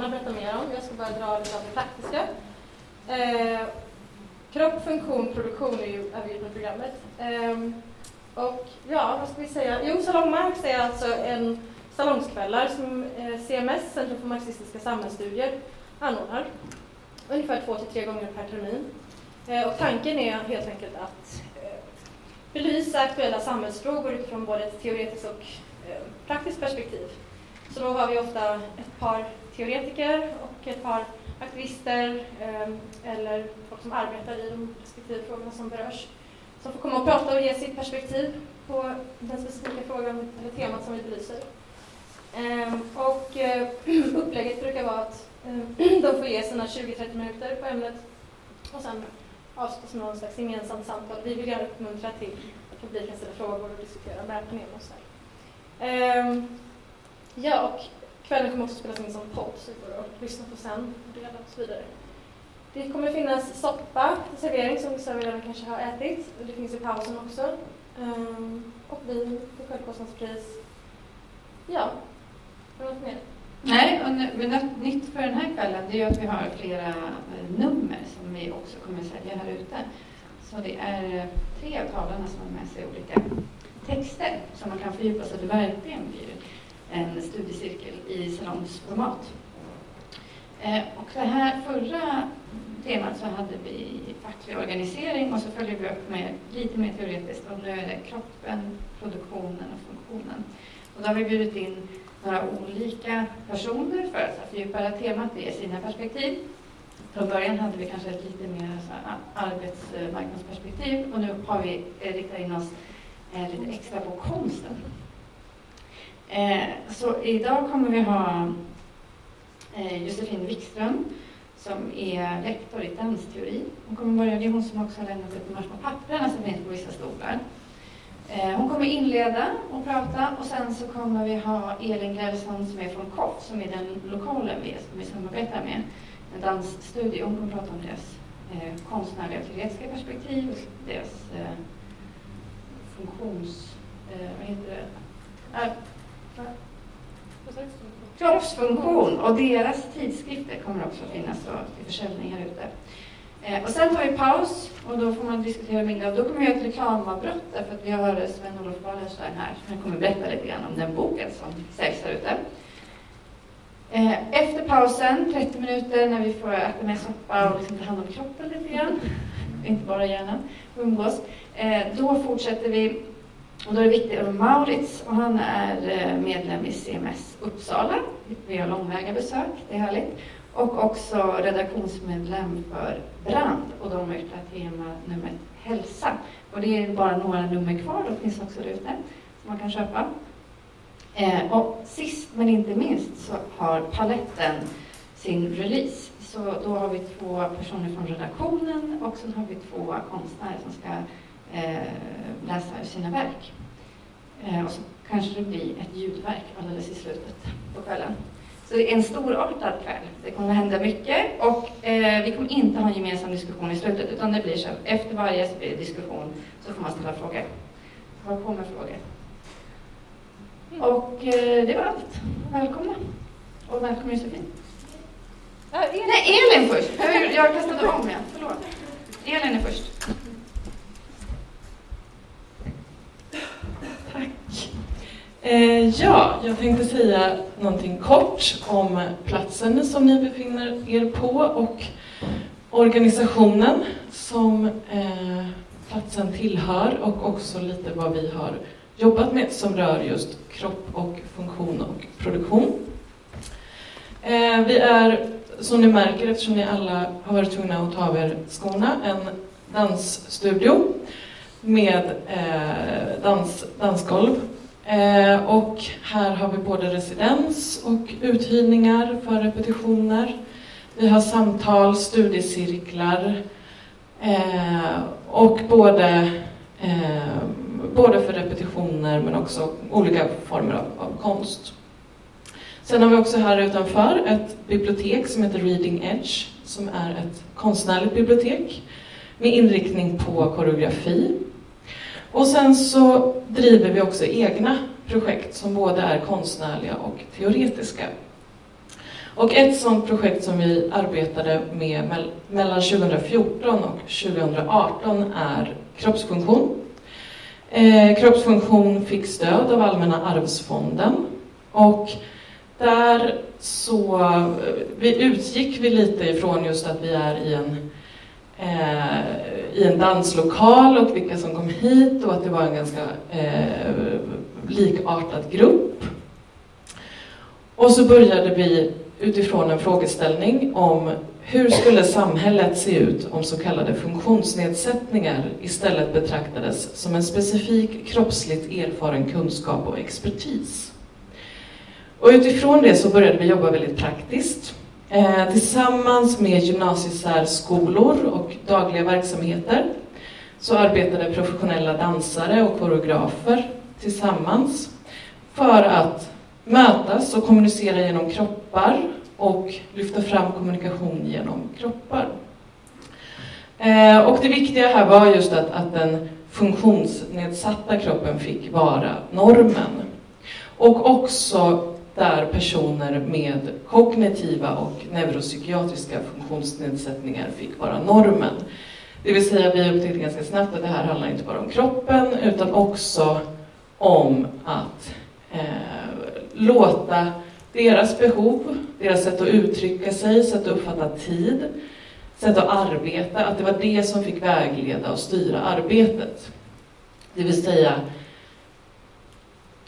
Anna berätta mer om. Jag ska bara dra lite av det praktiska. Eh, kropp, funktion, produktion är ju övergripande programmet. Eh, och ja, vad ska vi säga? Jo, Salong Marx är alltså en salongskvällar som eh, CMS, Centrum för marxistiska samhällsstudier, anordnar. Ungefär två till tre gånger per termin. Eh, och tanken är helt enkelt att eh, belysa aktuella samhällsfrågor utifrån både ett teoretiskt och eh, praktiskt perspektiv. Så då har vi ofta ett par teoretiker och ett par aktivister ehm, eller folk som arbetar i de respektive frågorna som berörs som får komma och prata och ge sitt perspektiv på den specifika frågan eller temat som vi belyser. Ehm, och eh, upplägget brukar vara att ehm, de får ge sina 20-30 minuter på ämnet och sen avslutas med någon slags gemensamt samtal. Vi vill gärna uppmuntra till att publiken ställer frågor och diskuterar med panelen och så Ja, och kvällen kommer också spelas in som podd så det går att lyssna på sen och dela och så vidare. Det kommer finnas soppa till servering som vissa redan kanske har ätit. Det finns i pausen också. Um, och vin till självkostnadspris. Ja, har något mer? Nej, och något nytt för den här kvällen det är att vi har flera eh, nummer som vi också kommer sälja här ute. Så det är eh, tre av talarna som har med sig olika texter som man kan fördjupa så att det verkligen blir en studiecirkel i salongsformat. Eh, och det här förra temat så hade vi facklig organisering och så följer vi upp med lite mer teoretiskt och nu är det kroppen, produktionen och funktionen. Och då har vi bjudit in några olika personer för att fördjupa temat, i sina perspektiv. Från början hade vi kanske ett lite mer arbetsmarknadsperspektiv och nu har vi eh, riktat in oss eh, lite extra på konsten. Eh, så idag kommer vi ha eh, Josefin Wikström som är lektor i dansteori. Hon kommer börja, det är hon som också har lämnat ut de här små papperna som finns på vissa stolar. Eh, hon kommer inleda och prata och sen så kommer vi ha Elin Grälsson som är från KOF, som är den lokalen vi, som vi samarbetar med, en dansstudio. Hon kommer prata om deras eh, konstnärliga och teoretiska perspektiv, deras eh, funktions... Eh, vad heter det? Kroppsfunktion och deras tidskrifter kommer också att finnas till försäljning här ute. Eh, och sen tar vi paus och då får man diskutera mindre. Och då kommer vi göra ett reklamavbrott därför att vi har Sven-Olof Wallerstein här Han kommer berätta lite grann om den boken som säljs här ute. Eh, efter pausen, 30 minuter, när vi får äta mer soppa och liksom ta hand om kroppen lite grann, inte bara hjärnan, och umgås, eh, då fortsätter vi och då är det viktigt, och Maurits, och han är eh, medlem i CMS Uppsala. Vi har långväga besök, det är härligt och också redaktionsmedlem för Brand och de har gjort tema nummer hälsa. Och det är bara några nummer kvar, de finns också där ute som man kan köpa. Eh, och sist men inte minst så har Paletten sin release. Så då har vi två personer från redaktionen och sen har vi två konstnärer som ska läsa ur sina verk. Eh, och så kanske det blir ett ljudverk alldeles i slutet på kvällen. Så det är en storartad kväll. Det kommer att hända mycket och eh, vi kommer inte ha en gemensam diskussion i slutet utan det blir så efter varje diskussion så får man ställa frågor. Håll på med frågor. Och eh, det var allt. Välkomna. Och välkommen Josefin. Äh, Elin. Nej, Elin först. Jag kastade om igen. Förlåt. Elin är först. Eh, ja, jag tänkte säga någonting kort om platsen som ni befinner er på och organisationen som eh, platsen tillhör och också lite vad vi har jobbat med som rör just kropp och funktion och produktion. Eh, vi är, som ni märker eftersom ni alla har varit tvungna att ta av er skorna, en dansstudio med eh, dans, dansgolv Eh, och här har vi både residens och uthyrningar för repetitioner. Vi har samtal, studiecirklar eh, och både, eh, både för repetitioner men också olika former av, av, konst. Sen har vi också här utanför ett bibliotek som heter Reading Edge som är ett konstnärligt bibliotek med inriktning på koreografi och sen så driver vi också egna projekt som både är konstnärliga och teoretiska. Och ett sådant projekt som vi arbetade med mellan 2014 och 2018 är kroppsfunktion. Eh, kroppsfunktion fick stöd av Allmänna arvsfonden och där så eh, vi utgick vi lite ifrån just att vi är i en, Eh, i en danslokal och vilka som kom hit och att det var en ganska eh, likartad grupp. Och så började vi utifrån en frågeställning om hur skulle samhället se ut om så kallade funktionsnedsättningar istället betraktades som en specifik kroppsligt erfaren kunskap och expertis? Och utifrån det så började vi jobba väldigt praktiskt. Eh, tillsammans med gymnasiesärskolor och dagliga verksamheter så arbetade professionella dansare och koreografer tillsammans för att mötas och kommunicera genom kroppar och lyfta fram kommunikation genom kroppar. Eh, och det viktiga här var just att, att den funktionsnedsatta kroppen fick vara normen. Och också där personer med kognitiva och neuropsykiatriska funktionsnedsättningar fick vara normen. Det vill säga, vi upptäckte ganska snabbt att det här handlar inte bara om kroppen utan också om att eh, låta deras behov, deras sätt att uttrycka sig, sätt att uppfatta tid, sätt att arbeta, att det var det som fick vägleda och styra arbetet. Det vill säga,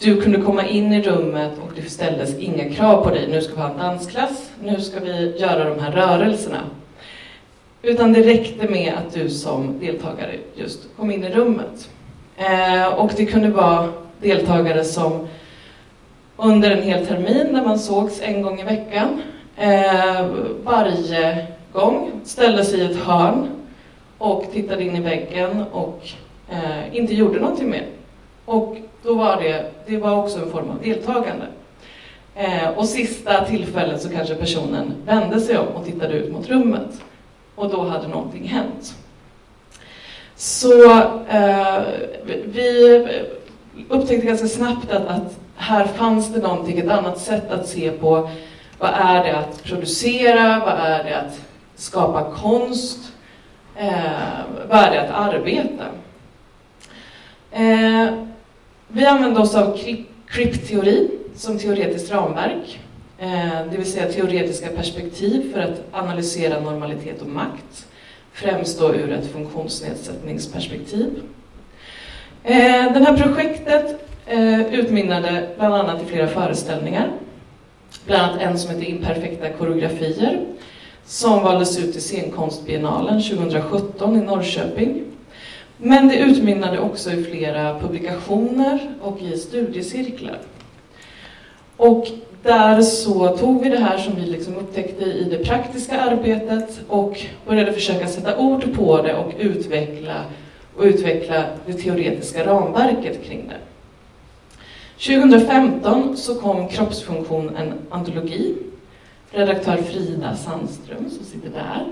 du kunde komma in i rummet och det ställdes inga krav på dig. Nu ska vi ha en dansklass, nu ska vi göra de här rörelserna. Utan det räckte med att du som deltagare just kom in i rummet. Eh, och det kunde vara deltagare som under en hel termin där man sågs en gång i veckan. Eh, varje gång ställde sig i ett hörn och tittade in i väggen och eh, inte gjorde någonting mer. Och då var det, det var också en form av deltagande. Eh, och sista tillfället så kanske personen vände sig om och tittade ut mot rummet. Och då hade någonting hänt. Så eh, vi upptäckte ganska snabbt att, att här fanns det någonting, ett annat sätt att se på vad är det att producera, vad är det att skapa konst, eh, vad är det att arbeta? Eh, vi använde oss av krypteori som teoretiskt ramverk, eh, det vill säga teoretiska perspektiv för att analysera normalitet och makt, främst då ur ett funktionsnedsättningsperspektiv. Eh, det här projektet eh, utmynnade bland annat i flera föreställningar. Bland annat en som heter Imperfekta koreografier som valdes ut till scenkonstbiennalen 2017 i Norrköping. Men det utmynnade också i flera publikationer och i studiecirklar. Och där så tog vi det här som vi liksom upptäckte i det praktiska arbetet och började försöka sätta ord på det och utveckla, och utveckla det teoretiska ramverket kring det. 2015 så kom Kroppsfunktion en antologi. Redaktör Frida Sandström som sitter där.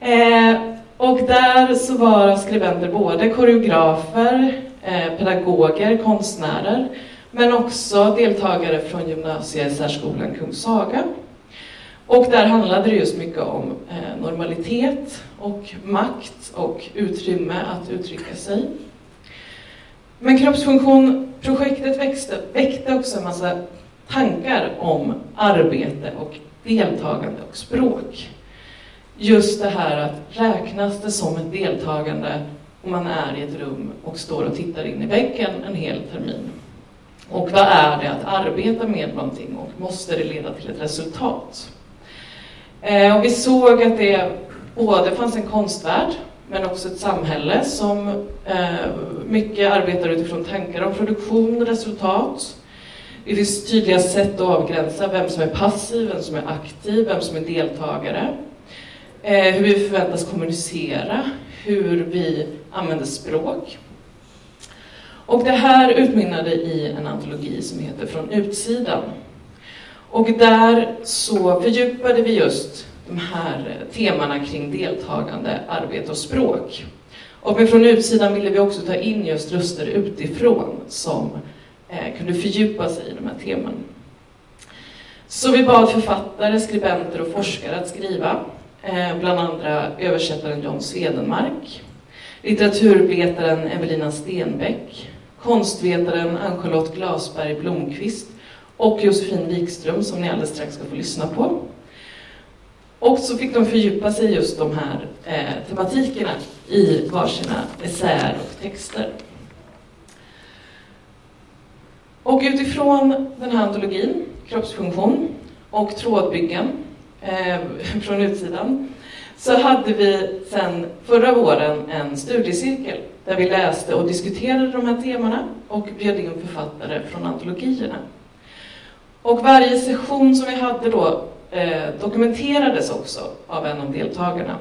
Eh, och där så var skribenter både koreografer, eh, pedagoger, konstnärer men också deltagare från gymnasiesärskolan Kungshaga. Och där handlade det just mycket om eh, normalitet och makt och utrymme att uttrycka sig. Men kroppsfunktionprojektet växte, väckte också en massa tankar om arbete och deltagande och språk. Just det här att räknas det som ett deltagande om man är i ett rum och står och tittar in i väggen en hel termin? Och vad är det att arbeta med någonting och måste det leda till ett resultat? Eh, och vi såg att det både fanns en konstvärld men också ett samhälle som eh, mycket arbetar utifrån tankar om produktion och resultat. Det finns tydliga sätt att avgränsa vem som är passiv, vem som är aktiv, vem som är deltagare. Eh, hur vi förväntas kommunicera, hur vi använder språk. Och det här utmynnade i en antologi som heter Från utsidan. Och där så fördjupade vi just de här eh, temana kring deltagande, arbete och språk. Och med från utsidan ville vi också ta in just röster utifrån som eh, kunde fördjupa sig i de här teman. Så vi bad författare, skribenter och forskare att skriva, Eh, bland andra översättaren John Swedenmark, litteraturvetaren Evelina Stenbeck, konstvetaren Ann-Charlotte Glasberg Blomqvist och Josefin Wikström som ni alldeles strax ska få lyssna på. Och så fick de fördjupa sig i just de här eh, tematikerna i varsina essäer och texter. Och utifrån den här antologin, kroppsfunktion och trådbyggen eh, från utsidan, så hade vi sen förra våren en studiecirkel där vi läste och diskuterade de här temana och bjöd in författare från antologierna. Och varje session som vi hade då eh, dokumenterades också av en av deltagarna.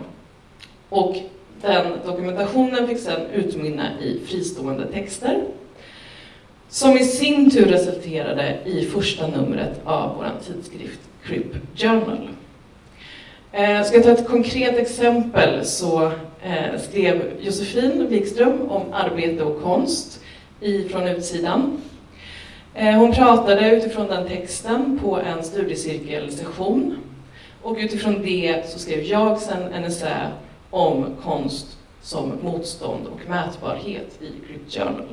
Och den dokumentationen fick sedan utmynna i fristående texter som i sin tur resulterade i första numret av vår tidskrift Crip Journal. Eh, ska jag ta ett konkret exempel så eh, skrev Josefin Wikström om arbete och konst ifrån utsidan. Eh, hon pratade utifrån den texten på en studiecirkelsession och utifrån det så skrev jag sen en essä om konst som motstånd och mätbarhet i Grip Journal.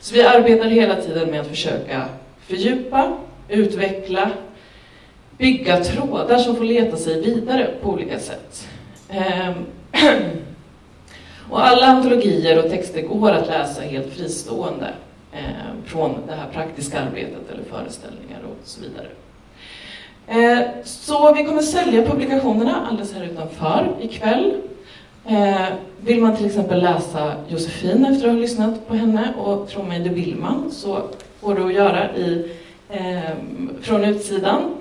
Så vi arbetar hela tiden med att försöka fördjupa, utveckla, bygga trådar som får leta sig vidare på olika sätt. Ehm, och alla antologier och texter går att läsa helt fristående ehm, från det här praktiska arbetet eller föreställningar och så vidare. Ehm, så vi kommer sälja publikationerna alldeles här utanför ikväll. Vill man till exempel läsa Josefin efter att ha lyssnat på henne och tro mig, det vill man, så går det att göra i, från utsidan.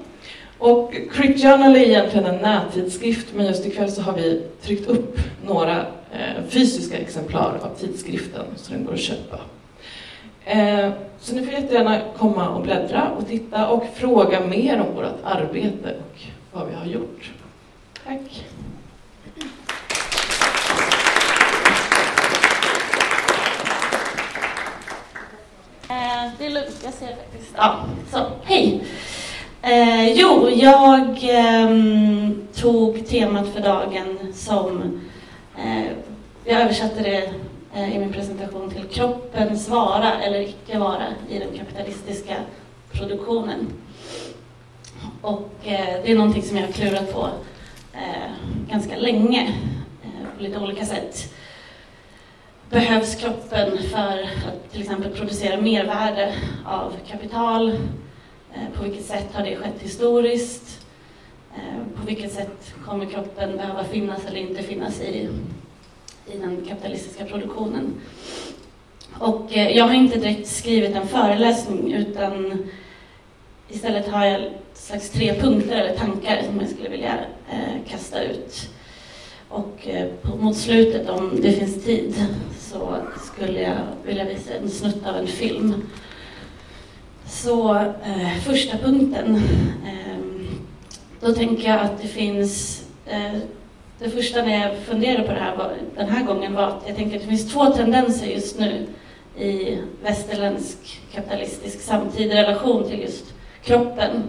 Och Crypt Journal är egentligen en nättidskrift, men just ikväll så har vi tryckt upp några eh, fysiska exemplar av tidskriften, så den går att köpa. Eh, så ni får jättegärna komma och bläddra och titta och fråga mer om vårt arbete och vad vi har gjort. Tack! Eh, det är lugnt, jag ser faktiskt. Ja, så, hej! Eh, jo, jag eh, tog temat för dagen som, eh, jag översatte det eh, i min presentation till kroppens vara eller icke vara i den kapitalistiska produktionen. Och eh, det är någonting som jag har klurat på eh, ganska länge eh, på lite olika sätt. Behövs kroppen för att till exempel producera mervärde av kapital, Eh, på vilket sätt har det skett historiskt? Eh, på vilket sätt kommer kroppen behöva finnas eller inte finnas i, i den kapitalistiska produktionen? Och eh, jag har inte direkt skrivit en föreläsning utan istället har jag slags tre punkter eller tankar som jag skulle vilja kasta ut. Och mot slutet, om det finns tid, så skulle jag vilja visa en snutt av en film så eh, första punkten, eh, då tänker jag att det finns eh, det första när jag funderade på det här var, den här gången var att jag tänker att det finns två tendenser just nu i västerländsk kapitalistisk samtid i relation till just kroppen.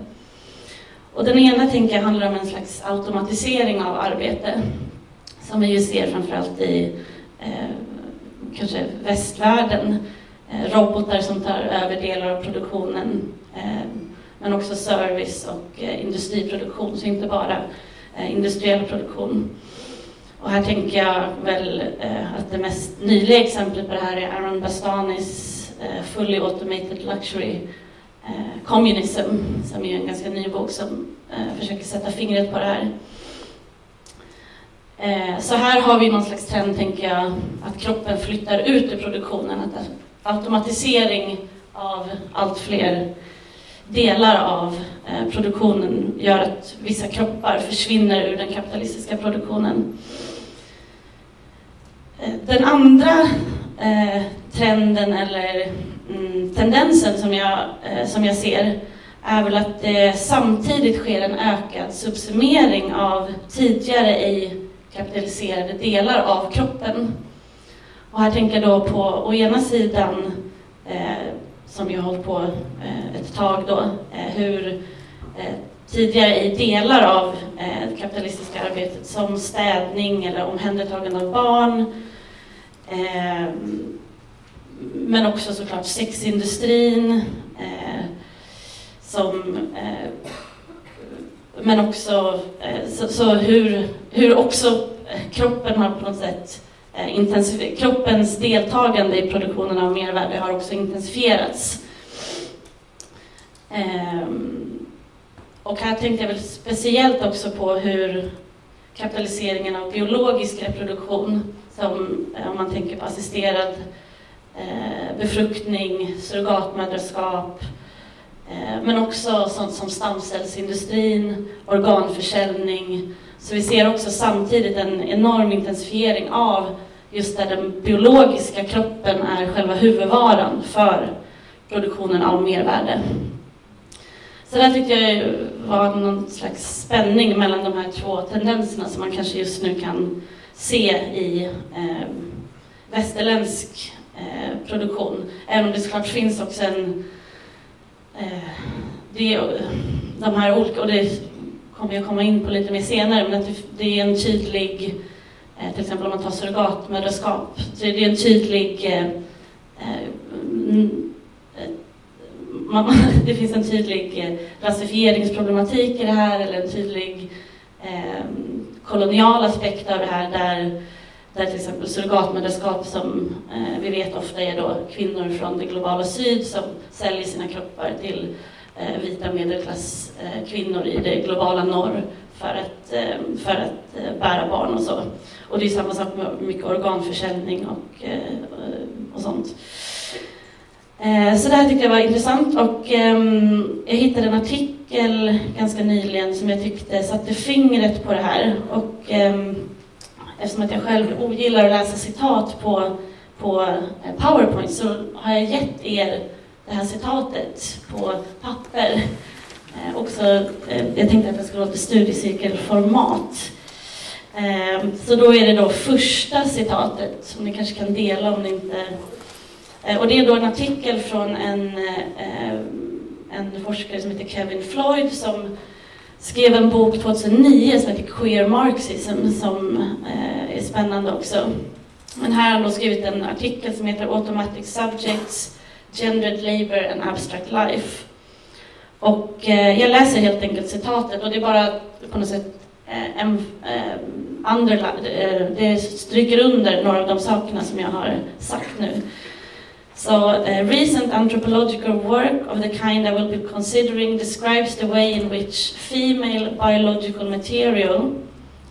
Och den ena tänker jag handlar om en slags automatisering av arbete som vi ju ser framförallt i eh, kanske västvärlden Eh, robotar som tar över delar av produktionen, eh, men också service och eh, industriproduktion, så inte bara industriell produktion. Och här tänker jag väl att det mest nyliga exemplet på det här är Aaron Bastanis Fully Automated Luxury Communism, som är en ganska ny bok som försöker sätta fingret på det här. Så här har vi någon slags trend, tänker jag, att kroppen flyttar ut ur produktionen, att automatisering av allt fler delar av eh, produktionen gör att vissa kroppar försvinner ur den kapitalistiska produktionen. Eh, den andra eh, trenden eller mm, tendensen som jag, som jag ser är väl att det samtidigt sker en ökad subsumering av tidigare ej kapitaliserade delar av kroppen. Och här tänker jag då på å ena sidan, eh, som jag har hållit på eh, ett tag då, eh, hur eh, tidigare i delar av eh, det kapitalistiska arbetet som städning eller omhändertagande av barn. Eh, men också såklart sexindustrin. Eh, som, eh, men också eh, så, så, hur, hur också kroppen har på något sätt Eh, kroppens deltagande i produktionen av mervärde har också intensifierats. Ehm, och här tänkte jag väl speciellt också på hur kapitaliseringen av biologisk reproduktion, som eh, om man tänker på assisterad eh, befruktning, surrogatmödraskap, eh, men också sånt som stamcellsindustrin, organförsäljning. Så vi ser också samtidigt en enorm intensifiering av just där den biologiska kroppen är själva huvudvaran för produktionen av mervärde. Så där tyckte jag var någon slags spänning mellan de här två tendenserna som man kanske just nu kan se i eh, västerländsk eh, produktion. Även om det såklart finns också en... Eh, det, de här olika, och det kommer jag komma in på lite mer senare, men att det, det är en tydlig... Eh, till exempel om man tar surrogatmödraskap, så är det en tydlig eh, eh, mm, det finns en tydlig rasifieringsproblematik i det här eller en tydlig kolonial aspekt av det här där, där till exempel surrogatmödraskap som eh, vi vet ofta är då kvinnor från det globala syd som säljer sina kroppar till eh, vita medelklasskvinnor eh, i det globala norr för att, eh, för att eh, bära barn och så. Och det är samma sak med mycket organförsäljning och, eh, och sånt. Så det här tyckte jag var intressant och ehm, jag hittade en artikel ganska nyligen som jag tyckte satte fingret på det här. Och ehm, eftersom att jag själv ogillar att läsa citat på, på Powerpoint så har jag gett er det här citatet på papper. Eh, också, eh, jag tänkte att det skulle vara ett studiecirkelformat. Eh, så då är det då första citatet som ni kanske kan dela om ni inte eh, och det är då en artikel från en, en forskare som heter Kevin Floyd som skrev en bok 2009 som heter Queer Marxism som är spännande också. Men här har han då skrivit en artikel som heter Automatic Subjects, Gendered Labour and Abstract Life. Och eh, jag läser helt enkelt citatet och det är bara på något sätt eh, en, eh, andra, det stryker under några av de sakerna som jag har sagt nu. So, uh, recent anthropological work of the kind I will be considering describes the way in which female biological material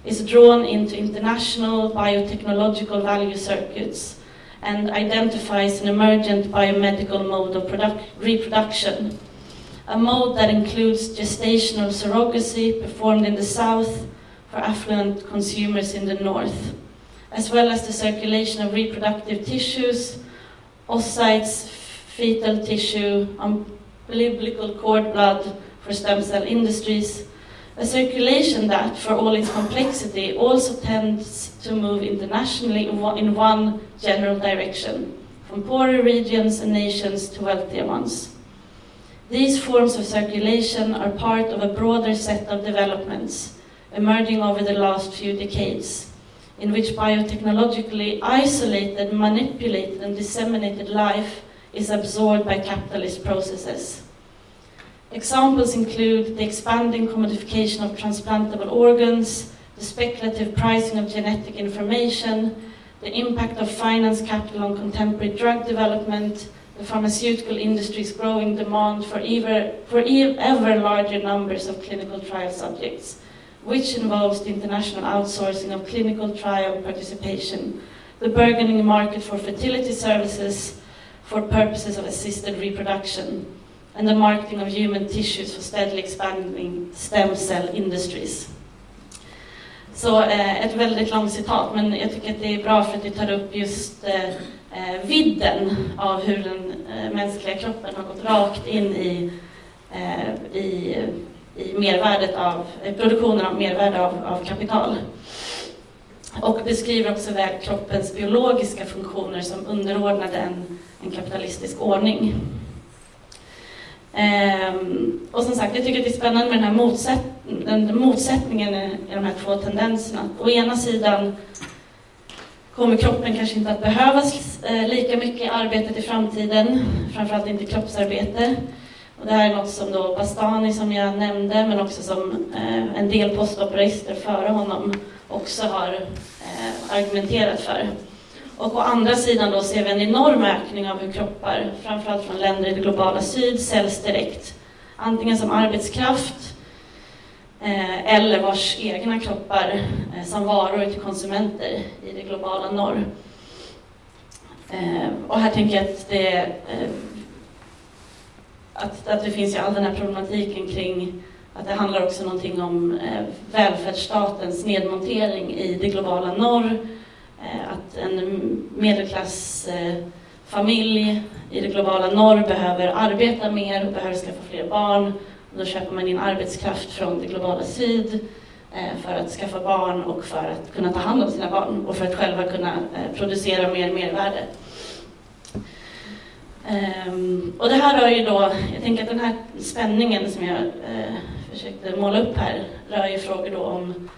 is drawn into international biotechnological value circuits and identifies an emergent biomedical mode of reproduction, a mode that includes gestational surrogacy performed in the south for affluent consumers in the north, as well as the circulation of reproductive tissues oocytes, fetal tissue, umbilical cord blood for stem cell industries, a circulation that, for all its complexity, also tends to move internationally in one general direction, from poorer regions and nations to wealthier ones. These forms of circulation are part of a broader set of developments emerging over the last few decades in which biotechnologically isolated, manipulated, and disseminated life is absorbed by capitalist processes. Examples include the expanding commodification of transplantable organs, the speculative pricing of genetic information, the impact of finance capital on contemporary drug development, the pharmaceutical industry's growing demand for ever, for ever larger numbers of clinical trial subjects, which involves the international outsourcing of clinical trial participation, the burgeoning market for fertility services for purposes of assisted reproduction, and the marketing of human tissues for steadily expanding stem cell industries. Så eh, ett väldigt långt citat, men jag tycker att det är bra för att tar upp just eh, eh vidden av hur den eh, mänskliga kroppen har gått rakt in i, eh, i i mervärdet av, produktionen av mervärde av, av kapital. Och beskriver också väl kroppens biologiska funktioner som underordnade en, en kapitalistisk ordning. Ehm, och som sagt, jag tycker att det är spännande med den här motsätt den motsättningen i de här två tendenserna. Å ena sidan kommer kroppen kanske inte att behövas eh, lika mycket i arbetet i framtiden, framförallt inte kroppsarbete. Och det här är något som då Bastani, som jag nämnde, men också som eh, en del postoperister före honom också har eh, argumenterat för. Och å andra sidan då ser vi en enorm ökning av hur kroppar, framförallt från länder i det globala syd, säljs direkt. Antingen som arbetskraft Eh, eller vars egna kroppar eh, som varor till konsumenter i det globala norr. Eh, och här tänker jag att det, att, att det finns ju all den här problematiken kring att det handlar också någonting om välfärdsstatens nedmontering i det globala norr att en medelklassfamilj i det globala norr behöver arbeta mer och behöver skaffa fler barn då köper man in arbetskraft från det globala syd eh, för att skaffa barn och för att kunna ta hand om sina barn och för att själva kunna eh, producera mer mervärde. Ehm, och det här rör ju då, jag tänker att den här spänningen som jag eh, försökte måla upp här rör ju frågor då om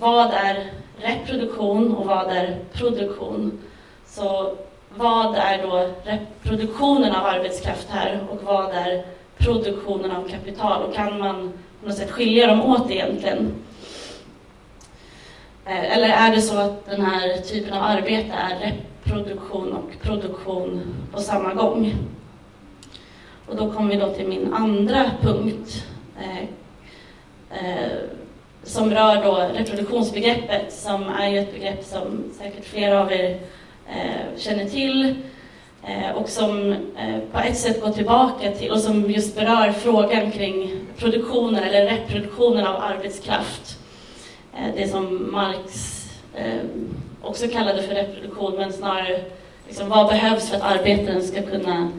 vad är reproduktion och vad är produktion. Så vad är då reproduktionen av arbetskraft här och vad är produktionen av kapital och kan man på något sätt skilja dem åt egentligen? Eh, eller är det så att den här typen av arbete är reproduktion och produktion på samma gång? Och då kommer vi då till min andra punkt. Eh, eh, som rör då reproduktionsbegreppet som är ju ett begrepp som säkert flera av er eh, känner till Eh, och som eh, på ett sätt går tillbaka till och som just berör frågan kring produktionen eller reproduktionen av arbetskraft. Eh, det som Marx också kallade för reproduktion men snarare liksom, vad behövs för att arbetaren ska kunna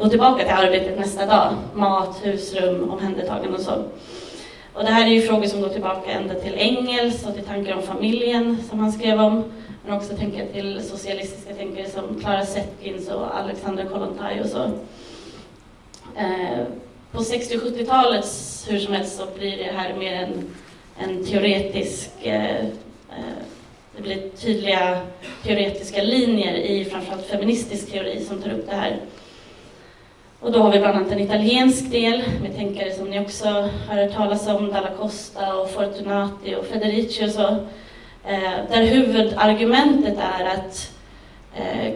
gå tillbaka till arbetet nästa dag? Mat, husrum, omhändertagande och så. Och det här är ju frågor som går tillbaka ända till Engels och till tankar om familjen som han skrev om. Men också tänker till socialistiska tänkare som Clara Zetkins och Alexandra Kollontaj och så. Eh, på 60 och 70-talet, hur som helst, så blir det här mer en, en teoretisk eh, eh, det blir tydliga teoretiska linjer i framförallt feministisk teori som tar upp det här. Och då har vi bland annat en italiensk del med tänkare som ni också har hört talas om, Dalla Costa och Fortunati och Federici och så. Eh, där huvudargumentet är att eh,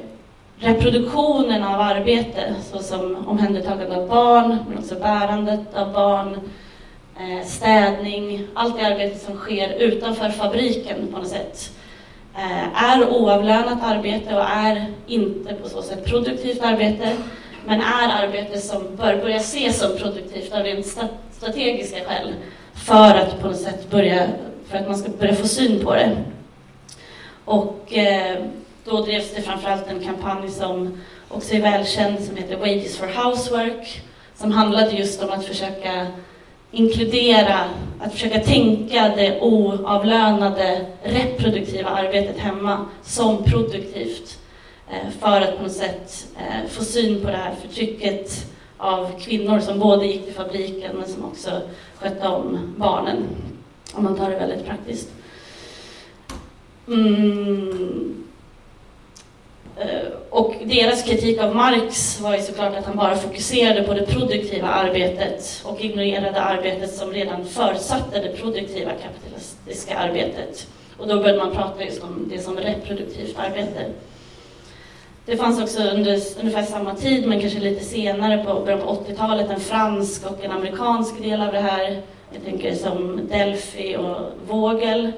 reproduktionen av arbete, såsom omhändertagande av barn, men också bärandet av barn, eh, städning, allt det arbete som sker utanför fabriken på något sätt, är oavlönat arbete och är inte på så sätt produktivt arbete men är arbete som bör börja ses som produktivt av rent strategiska skäl för att på något sätt börja, för att man ska börja få syn på det. Och eh, då drevs det framförallt en kampanj som också är välkänd som heter Wages for Housework som handlade just om att försöka inkludera, att försöka tänka det oavlönade reproduktiva arbetet hemma som produktivt Eh, för att på något sätt eh, få syn på det här förtrycket av kvinnor som både gick till fabriken men som också skötte om barnen, om man tar det väldigt praktiskt. Mm. Eh, och deras kritik av Marx var ju såklart att han bara fokuserade på det produktiva arbetet och ignorerade arbetet som redan förutsatte det produktiva kapitalistiska arbetet. Och då började man prata just om det som reproduktivt arbete. Det fanns också under ungefär samma tid, men kanske lite senare på början på 80-talet, en fransk och en amerikansk del av det här. Jag tänker som Delphi och Vogel.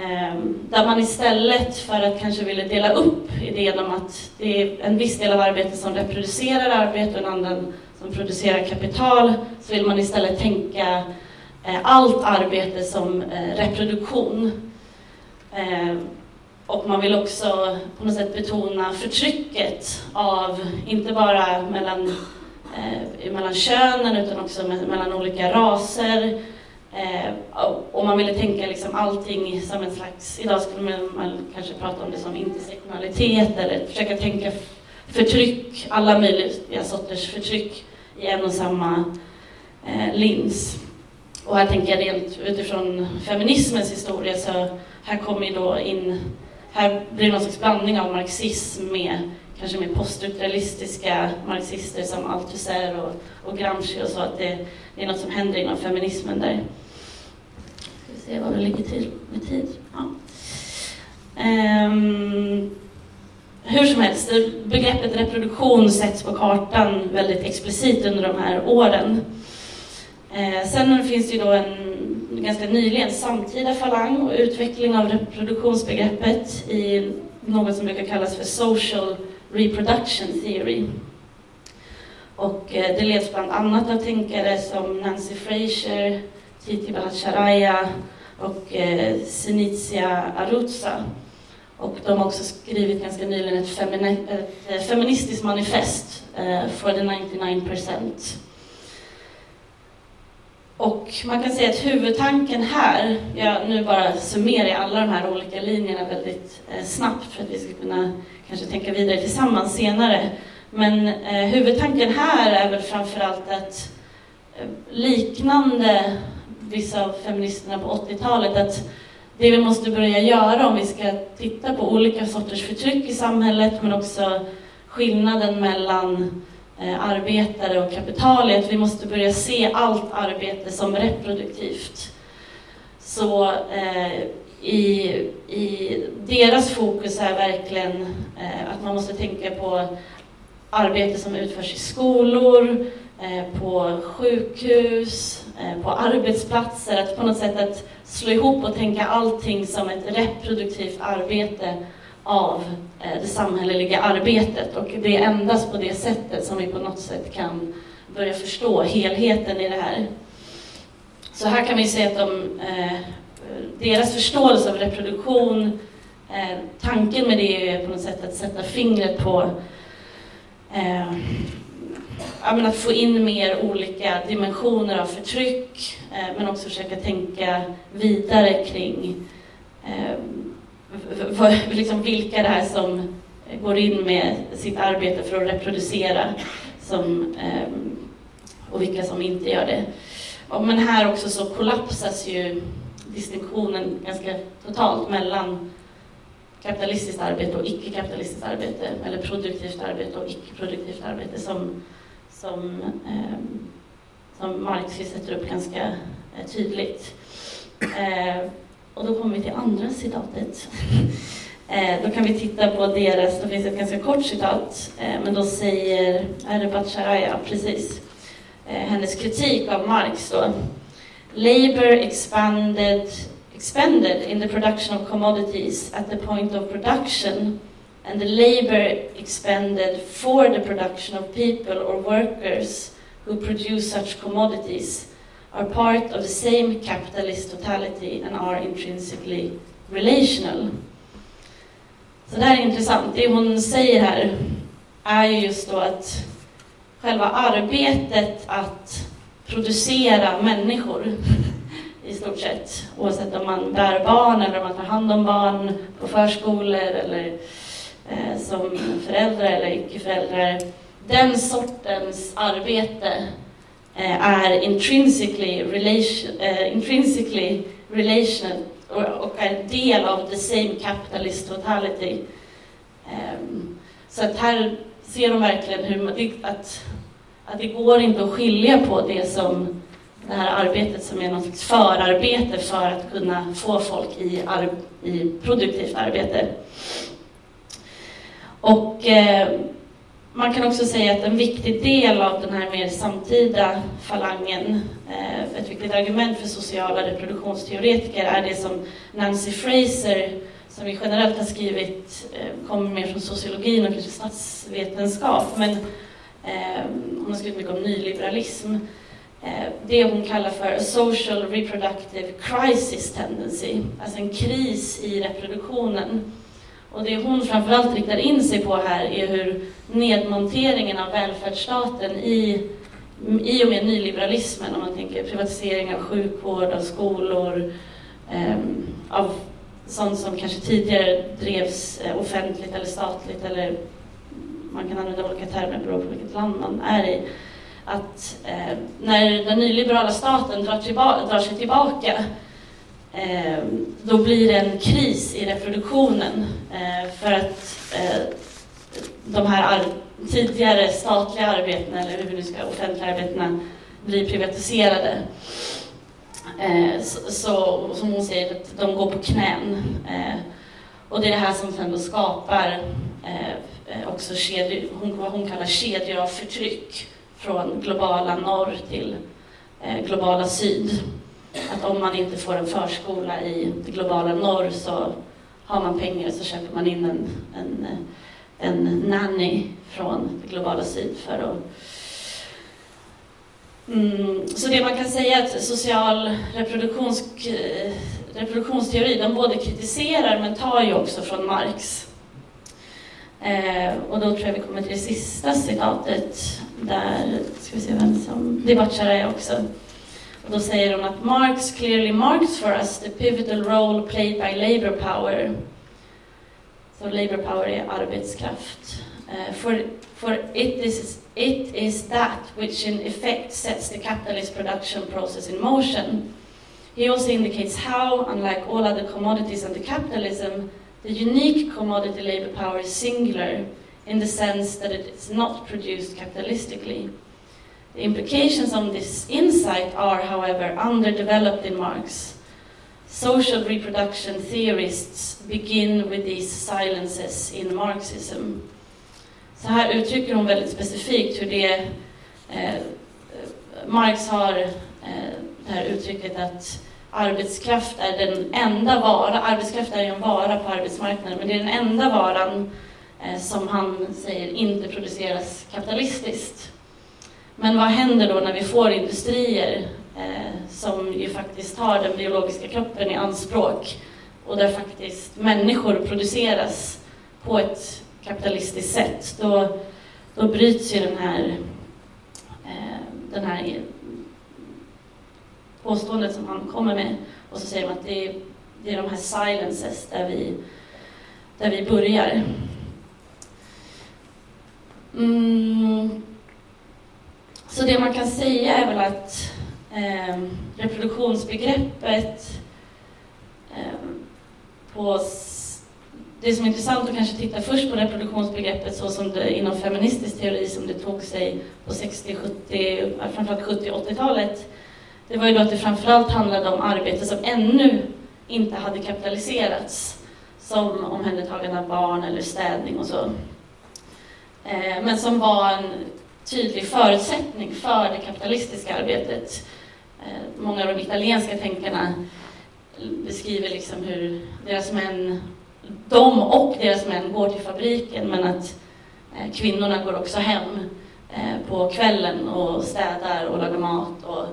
Ehm, där man istället för att kanske ville dela upp idén om att det är en viss del av arbetet som reproducerar arbete och en annan som producerar kapital, så vill man istället tänka eh, allt arbete som eh, reproduktion. Ehm, och man vill också på något sätt betona förtrycket av, inte bara mellan, eh, mellan könen utan också med, mellan olika raser. Eh, och man ville tänka liksom allting som en slags, idag skulle man kanske prata om det som intersektionalitet eller försöka tänka förtryck, alla möjliga sorters förtryck i en och samma eh, lins. Och här tänker jag rent utifrån feminismens historia så här kommer då in, här blir det någon slags blandning av marxism med kanske mer poststrukturalistiska marxister som Althusser och, och Gramsci och så, att det, det, är något som händer inom feminismen där. Ska vi se vad det ligger till med tid. Ja. Um, hur som helst, begreppet reproduktion sätts på kartan väldigt explicit under de här åren. Eh, sen finns det ju då en ganska nyligen samtida falang och utveckling av reproduktionsbegreppet i något som brukar kallas för social reproduction theory. Och eh, det leds bland annat av tänkare som Nancy Fraser, Titi Bhattacharya och eh, Sinizia Arutza. Och de har också skrivit ganska nyligen ett, femini ett eh, feministiskt manifest eh, for the 99 percent. Och man kan säga att huvudtanken här, jag nu bara summerar alla de här olika linjerna väldigt eh, snabbt för att vi ska kunna kanske tänka vidare tillsammans senare. Men eh, huvudtanken här är väl framförallt att eh, liknande vissa av feministerna på 80-talet, att det vi måste börja göra om vi ska titta på olika sorters förtryck i samhället, men också skillnaden mellan Eh, arbetare och kapital, är att vi måste börja se allt arbete som reproduktivt. Så eh, i, i deras fokus är verkligen eh, att man måste tänka på arbete som utförs i skolor, eh, på sjukhus, eh, på arbetsplatser, att på något sätt att slå ihop och tänka allting som ett reproduktivt arbete av eh, det samhälleliga arbetet. Och det är endast på det sättet som vi på något sätt kan börja förstå helheten i det här. Så här kan vi se att de, eh, deras förståelse av reproduktion, eh, tanken med det är på något sätt att sätta fingret på att få in mer olika dimensioner av förtryck, men också försöka tänka vidare kring eh, liksom vilka det är som går in med sitt arbete för att reproducera som, ehm, och vilka som inte gör det. Men här också så kollapsas ju distinktionen ganska totalt mellan kapitalistiskt arbete och icke-kapitalistiskt arbete, eller produktivt arbete och icke-produktivt arbete som, som, eh, som Marx sätter upp ganska eh, tydligt. Eh, och då kommer vi till andra citatet. Eh, då kan vi titta på deras, då finns ett ganska kort citat, eh, men då säger, är precis, eh, hennes kritik av Marx då. Labour expanded, expanded in the production of commodities at the point of production and the labour expended for the production of people or workers who produce such commodities are part of the same capitalist totality and are intrinsically relational. Så det här är intressant. Det hon säger här är just då att själva arbetet att producera människor i stort sett, oavsett om man bär barn eller om man tar hand om barn på förskolor eller eh, som föräldrar eller icke-föräldrar. Den sortens arbete Eh, är intrinsically, relation, eh, intrinsically relational och är del av the same capitalist totality. Ehm, så att här ser de verkligen hur man, att, att det går inte att skilja på det som det här arbetet som är något slags förarbete för att kunna få folk i, i produktivt arbete. Och eh, man kan också säga att en viktig del av den här mer samtida falangen, eh, ett viktigt argument för sociala reproduktionsteoretiker är det som Nancy Fraser, som vi generellt har skrivit, eh, kommer mer från sociologin och kanske statsvetenskap, men eh, hon har skrivit mycket om nyliberalism. Det hon kallar för a social reproductive crisis tendency, alltså en kris i reproduktionen och det hon framförallt riktar in sig på här är hur nedmonteringen av välfärdsstaten i, i och med nyliberalismen, om man tänker privatisering av sjukvård, av skolor, eh, av sånt som kanske tidigare drevs eh, offentligt eller statligt eller man kan använda olika termer beroende på vilket land man är i. att eh, när den nyliberala staten drar, tillba- drar sig tillbaka Ehm, då blir det en kris i reproduktionen eh, för att eh, de här tidigare statliga arbetena, eller hur vi nu ska, offentliga arbetena, blir privatiserade. Eh, så, så, som hon säger, att de går på knän. Och det är det här som sen då skapar också kedjor, hon, vad hon kallar kedjor av förtryck från globala norr till globala syd. Att om man inte får en förskola i det globala norr så har man pengar så köper man in en, en, en nanny från det globala syd för att Mm, så det man kan säga är att social reproduktions, eh, reproduktionsteori, de både kritiserar men tar ju också från Marx. Eh, och då tror jag vi kommer till det sista citatet, där, ska vi se vem som, det är också. Då säger de att Marx clearly marks for us the pivotal role played by labor power. Så labor power är arbetskraft. Uh, for, for it, is, it is that which in effect sets the capitalist production process in motion. He also indicates how, unlike all other commodities under capitalism, the unique commodity labor power is singular in the sense that it is not produced capitalistically. The implications of this insight are, however, underdeveloped in Marx. Social reproduction theorists begin with these silences in Marxism. Så här uttrycker hon väldigt specifikt hur det... Eh, Marx har eh, det här uttrycket att arbetskraft är den enda vara, arbetskraft är ju en vara på arbetsmarknaden, men det är den enda varan eh, som han säger inte produceras kapitalistiskt. Men vad händer då när vi får industrier eh, som ju faktiskt tar den biologiska kroppen i anspråk och där faktiskt människor produceras på ett kapitalistiskt sätt, då, då bryts ju den här, eh, den här påståendet som han kommer med och så säger man att det är, det är de här silences där vi, där vi börjar. Mm. Så det man kan säga är väl att eh, reproduktionsbegreppet eh, på det som är intressant att kanske titta först på reproduktionsbegreppet så som det inom feministisk teori som det tog sig på 60, 70, framförallt 70 80-talet. Det var ju då att det framförallt handlade om arbete som ännu inte hade kapitaliserats. Som omhändertagande av barn eller städning och så. Eh, men som var en tydlig förutsättning för det kapitalistiska arbetet. Eh, många av de italienska tänkarna beskriver liksom hur deras män, de och deras män går till fabriken men att eh, kvinnorna går också hem eh, på kvällen och städar och lagar mat. Och,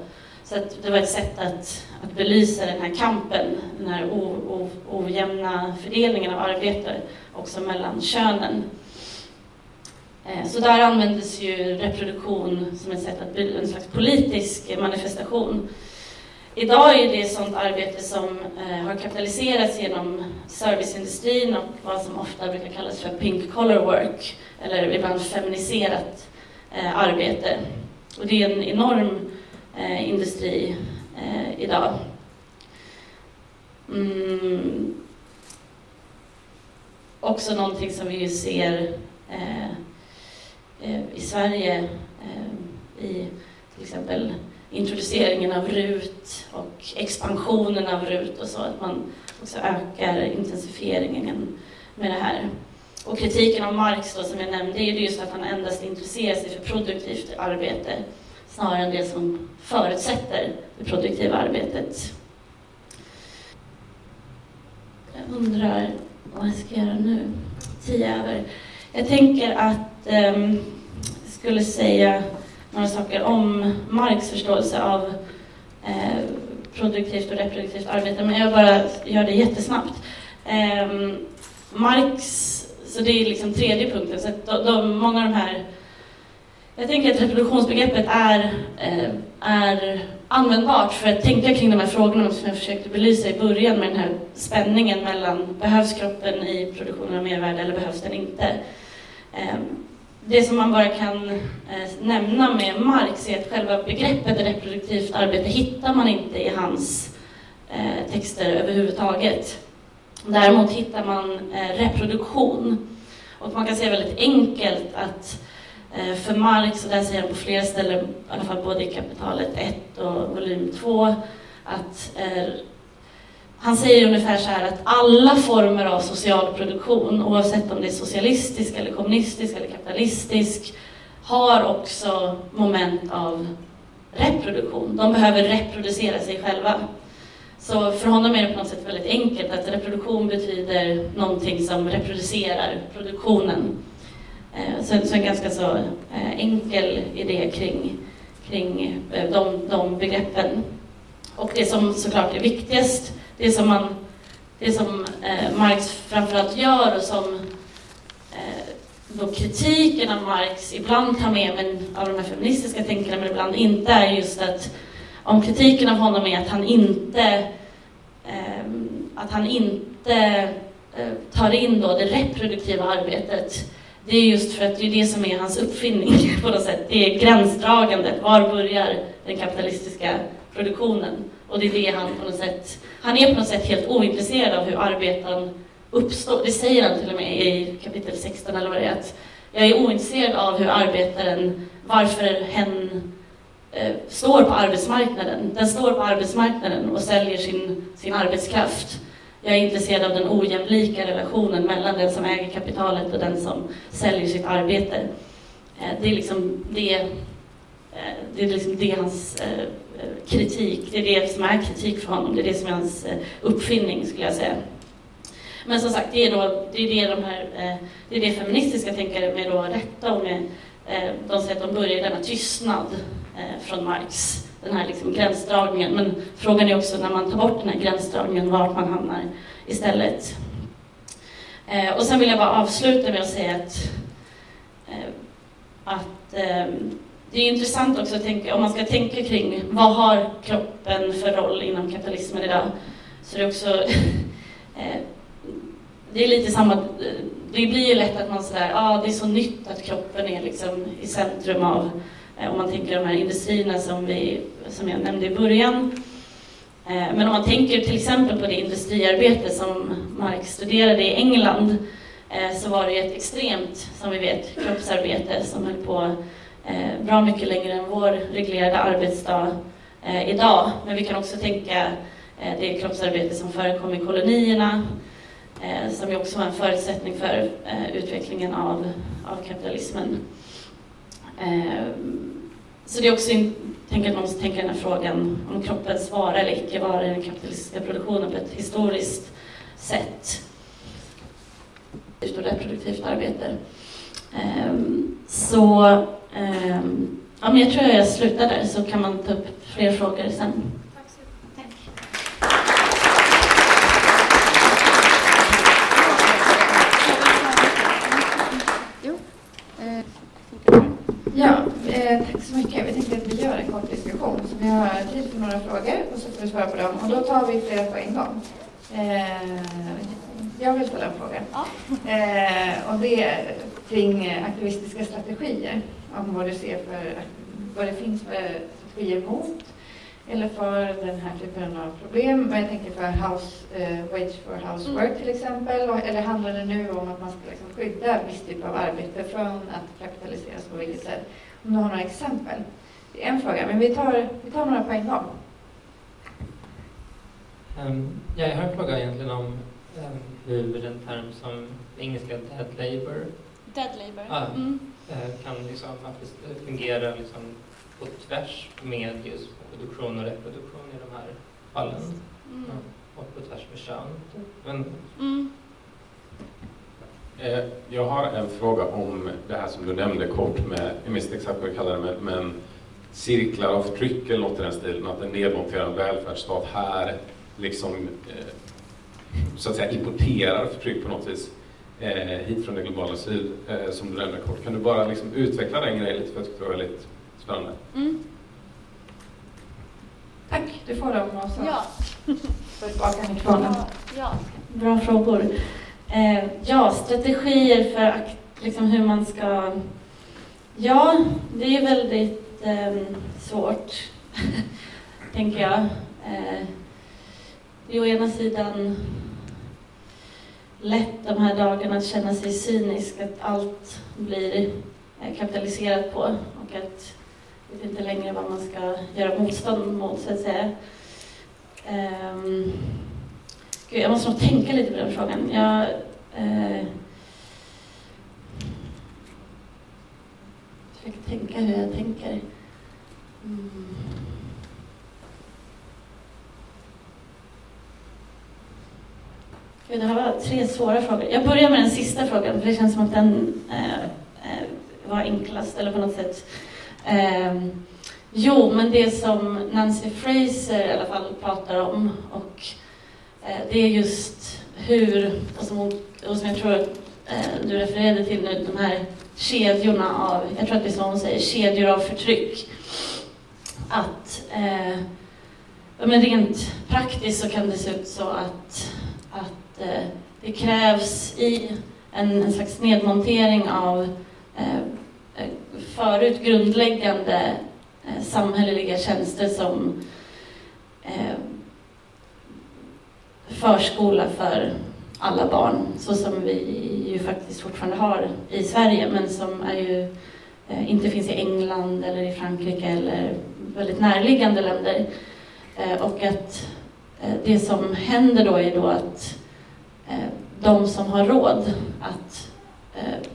så det var ett sätt att, att belysa den här kampen, den här o, o, ojämna fördelningen av arbete också mellan könen. Eh, så där användes ju reproduktion som ett sätt att bli en slags politisk manifestation. Idag är det sånt arbete som eh, har kapitaliserats genom serviceindustrin och vad som ofta brukar kallas för pink collar work, eller ibland feminiserat eh, arbete. Och det är en enorm industri idag. Mm. Också någonting som vi ser Eh, Ehm, i Sverige ehm, i till exempel introduceringen av RUT och expansionen av RUT och så, att man också ökar intensifieringen med det här. Och kritiken av Marx då, som jag nämnde, är ju just att han endast intresserar sig för produktivt arbete snarare än det som förutsätter det produktiva arbetet. Jag undrar vad jag ska göra nu. Tio över. Jag tänker att ehm, jag skulle säga några saker om Marx förståelse av eh, produktivt och reproduktivt arbete, men jag bara gör det jättesnabbt. Ehm, Marx, så det är liksom tredje punkten, så att de, många av de här jag tänker att reproduktionsbegreppet är, eh, är användbart för att tänka kring de här frågorna som jag försökte belysa i början med den här spänningen mellan behövs kroppen i produktionen av mervärde eller behövs den inte? Ehm, det som man bara kan eh, nämna med Marx är att själva begreppet reproduktivt arbete hittar man inte i hans eh, texter överhuvudtaget. Däremot hittar man eh, reproduktion. Och man kan säga väldigt enkelt att för Marx, och där säger han på flera ställen, i alla fall både i kapitalet 1 och volym 2, att han säger ungefär så här att alla former av social produktion, oavsett om det är socialistisk, eller kommunistisk eller kapitalistisk, har också moment av reproduktion. De behöver reproducera sig själva. Så för honom är det på något sätt väldigt enkelt att reproduktion betyder någonting som reproducerar produktionen. Eh, så, en ganska så eh, enkel idé kring, kring eh, de, de begreppen. Och det som såklart är viktigast det som, man, det som eh, Marx framförallt gör och som eh, då kritiken av Marx ibland tar med, men av de här feministiska tänkarna, men ibland inte, är just att om kritiken av honom är att han inte, eh, att han inte eh, tar in då det reproduktiva arbetet. Det är just för att det är det som är hans uppfinning på något sätt. Det är gränsdragandet. Var börjar den kapitalistiska produktionen? Och det är det han på något sätt, han är på något sätt helt ointresserad av hur arbeten uppstår. Det säger han till och med i kapitel 16 eller vad det är. Att jag är ointresserad av hur arbetaren, varför hen eh, står på arbetsmarknaden. Den står på arbetsmarknaden och säljer sin, sin arbetskraft. Jag är intresserad av den ojämlika relationen mellan den som äger kapitalet och den som säljer sitt arbete. Eh, det är liksom det, eh, det, är liksom det hans eh, kritik. Det är det som är kritik för honom. Det är det som är hans eh, uppfinning, skulle jag säga. Men som sagt, det är, då, det, är det, de här, eh, det, är det feministiska tänkare med då rätta och med, eh, de säger att de börjar i denna tystnad från Marx, den här liksom gränsdragningen. Men frågan är också när man tar bort den här gränsdragningen, vart man hamnar istället. Och sen vill jag bara avsluta med att säga att, att ehm, det är intressant också att tänka, om man ska tänka kring vad har kroppen för roll inom kapitalismen idag? Så det är också, eh, det är lite samma, eh, det blir ju lätt att man sådär, ja ah, det är så nytt att kroppen är liksom i centrum av, eh, om man tänker de här industrierna som, vi, som jag nämnde i början. Men om man tänker till exempel på det industriarbete som Marx studerade i England, så var det ett extremt, som vi vet, kroppsarbete som höll på Eh, bra mycket längre än vår reglerade arbetsdag eh, idag. Men vi kan också tänka eh, det kroppsarbete som förekom i kolonierna, som ju också var en förutsättning för utvecklingen av, av kapitalismen. Så det är också tänker att man måste tänka den här frågan om kroppens vara eller icke vara i den kapitalistiska produktionen på ett historiskt sätt. Och reproduktivt arbete. Ehm, så Um, ja, men jag tror jag slutar där så kan man ta upp fler frågor sen. Tack så mycket. Ja, eh, tack så mycket. Vi tänkte att vi gör en kort diskussion. Så vi har tid för några frågor och så får vi svara på dem. Och då tar vi flera på en gång. Eh, jag vill ställa en fråga. Ja. Eh, och det är kring aktivistiska strategier om vad du ser för, vad det finns för strategier mot eller för den här typen av problem. Men jag tänker för house, uh, wage for housework mm. till exempel. Eller handlar det nu om att man ska liksom skydda viss typ av arbete från att kapitaliseras på vilket sätt? Om du har några exempel. Det är en fråga, men vi tar, vi tar några på en gång. Um, ja, jag har en fråga egentligen om um, hur en term som engelska dead labour Dead labour. Ah, mm. Kan liksom fungera liksom på tvärs med just produktion och reproduktion i de här fallen. Mm. Ja, och på tvärs med kön. Men... Mm. Eh, jag har en fråga om det här som du nämnde kort med, jag minns inte exakt vad du kallar det, men, men cirklar av förtryck eller något i den stilen, att en nedmonterad välfärdsstat här liksom eh, så att säga importerar förtryck på något vis eh, hit från det globala syd eh, som du nämnde kort. Kan du bara liksom utveckla den grejen lite för jag tycker det var väldigt spännande. Mm. Tack, du får dem och så ja. får tillbaka mikrofonen. Ja. Bra frågor. Eh, ja, strategier för liksom hur man ska Ja, det är väldigt eh, svårt, tänker jag. Eh, det är å ena sidan lätt de här dagarna att känna sig cynisk, att allt blir eh, kapitaliserat på och att jag vet inte längre vad man ska göra motstånd mot, så att säga. Um, gud, jag måste nog tänka lite på den frågan. Jag, uh, försöker tänka hur jag tänker. Mm. Gud, det här var tre svåra frågor. Jag börjar med den sista frågan, för det känns som att den eh, eh var enklast, eller på något sätt. Eh, jo, men det som Nancy Fraser i alla fall pratar om, och eh, det är just hur, och som, och som jag tror att eh, du refererade till nu, de här kedjorna av, jag tror att det är så hon säger, kedjor av förtryck. Att eh, men rent praktiskt så kan det se ut så att, att eh, det krävs i en, en slags nedmontering av eh, eh förut grundläggande eh, samhälleliga tjänster som eh, förskola för alla barn, så som vi ju faktiskt fortfarande har i Sverige, men som är ju, eh, inte finns i England eller i Frankrike eller väldigt närliggande länder. Eh, och att eh, det som händer då är då att eh, Eh, de som har råd att eh,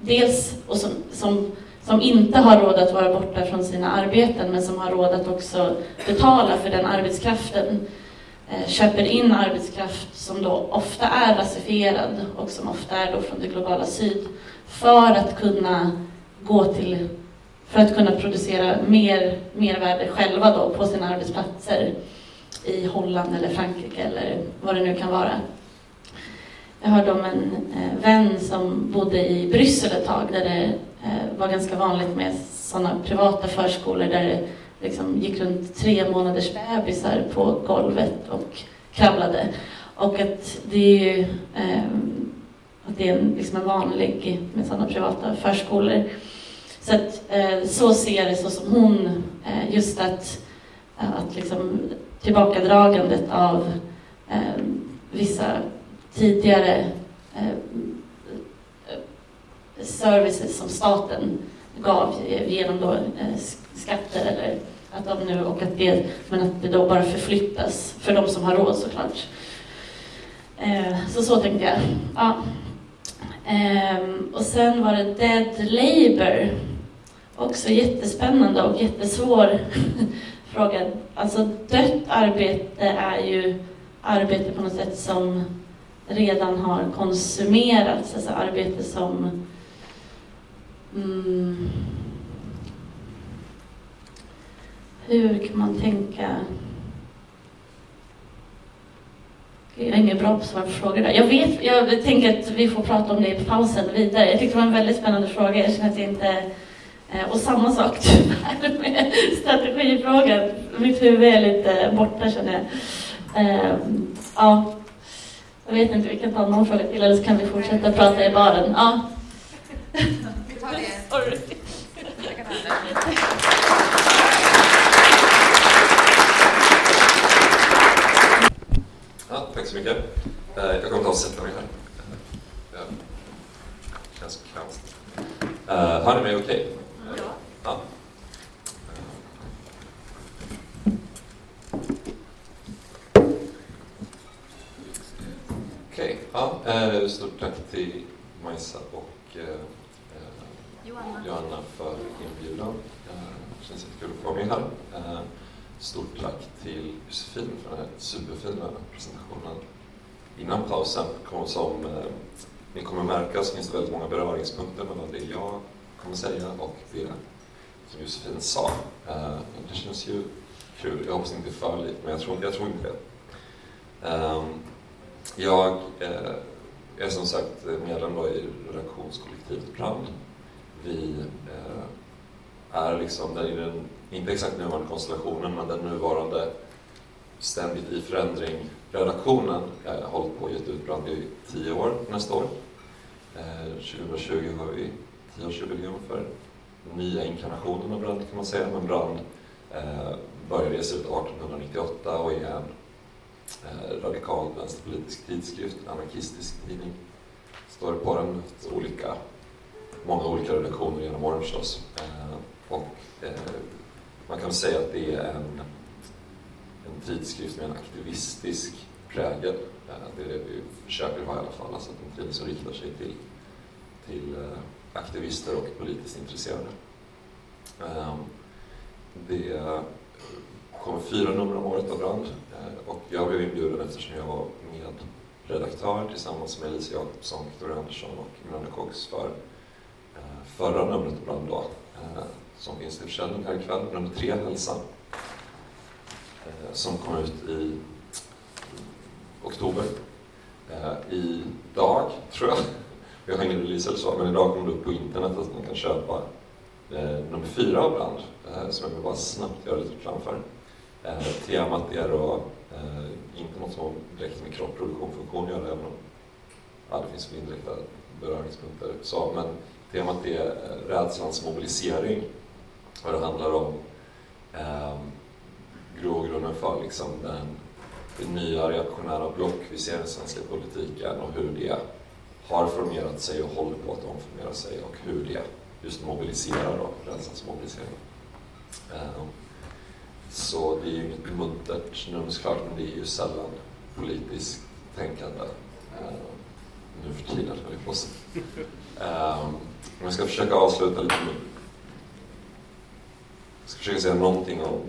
dels, och som, som, som inte har råd att vara borta från sina arbeten, men som har råd att också betala för den arbetskraften, Eh, köper in arbetskraft som då ofta är rasifierad och som ofta är då från det globala syd för att kunna gå till för att kunna producera mer mervärde själva då på sina arbetsplatser i Holland eller Frankrike eller vad det nu kan vara. Jag hörde om en eh, vän som bodde i Bryssel ett tag där det eh, var ganska vanligt med sådana privata förskolor där det liksom gick runt tre månaders bebisar på golvet och kravlade. Och att det är ju ehm, att det är en, liksom en vanlig med sådana privata förskolor. Så att eh, så ser det så som hon, just att, att liksom tillbakadragandet av ehm, vissa tidigare eh, eh, services som staten gav genom då, eh, skatter eller att de nu, och att det, men att det då bara förflyttas för de som har råd såklart. Eh, så så tänkte jag. Ja. Eh, och sen var det Dead Labour. Också jättespännande och jättesvår fråga. Alltså dött arbete är ju arbete på något sätt som redan har konsumerats, alltså arbete som mm, hur kan man tänka? Jag är ingen bra på att svara på frågor där. Jag, vet, jag tänker att vi får prata om det i pausen vidare. Jag tyckte det var en väldigt spännande fråga. Jag känner att jag inte... Eh, och samma sak tyvärr med strategifrågan. Mitt huvud är lite borta känner jag. Ehm, ja, jag vet inte, vi kan ta någon fråga till eller så kan vi fortsätta prata i baren. Ja. Vi tar det. Sorry. Ja, tack så mycket. Eh, jag kommer ta och sätta mig här. Det känns kaos. Uh, hör ni mig okej? Okay? Ja. ja. Okej, okay. Ja, uh, stort tack till Majsa och uh, Johanna. Johanna för inbjudan. Det känns jättekul att få vara med här. Stort tack till Josefin för den här superfina presentationen. Innan pausen, kom som eh, ni kommer märka så finns det väldigt många beröringspunkter mellan det jag kommer säga och det som Josefin sa. Eh, det känns ju kul. Jag hoppas inte det är för likt, men jag tror, jag tror inte det. Jag eh, är som sagt medlem i redaktionskollektivet Brand. Vi eh, är liksom i den inte exakt nuvarande konstellationen, men den nuvarande ständigt i förändring redaktionen eh, har hållit på och gett ut brand i tio år nästa år. Eh, 2020 har vi tioårsjubileum för nya inkarnationen av Brand kan man säga, men Brand eh, började ges ut 1898 och är en Eh, radikal vänsterpolitisk tidskrift, en anarkistisk tidning. Står det på den olika, många olika redaktioner genom åren förstås. Eh, och eh, man kan säga att det är en, en tidskrift med en aktivistisk prägel. Det är det vi försöker ha i alla fall, alltså en tidning som riktar sig till, till aktivister och politiskt intresserade. Det kommer fyra nummer om året av Brand eh, och jag blev inbjuden eftersom jag var medredaktör tillsammans med Elise Jakobsson, Victoria Andersson och Miranda Cox för eh, förra numret av Brand då, eh, som finns till försäljning här ikväll, nummer tre, Hälsa, som kom ut i oktober. Idag, tror jag, vi har ingen release eller så, men idag kommer det upp på internet att man kan köpa nummer fyra av Brand, som jag vill bara snabbt göra lite reklam för. Temat är då eh, inte något som har direkt med kropp, produktion, funktion att göra, även om ja, det finns indirekta beröringspunkter. Så, men temat är eh, rädslans mobilisering. Och det handlar om eh, grogrunden för liksom, den, den nya reaktionära block vi ser i den svenska politiken och hur det har formerat sig och håller på att omformera sig och hur det just mobiliserar då, rädslans mobilisering. Eh, så det är ju inget muntert nummer såklart, men det är ju sällan politiskt tänkande eh, nu för tiden, höll jag på sig. Ehm, jag ska försöka avsluta lite med... Jag ska försöka säga någonting om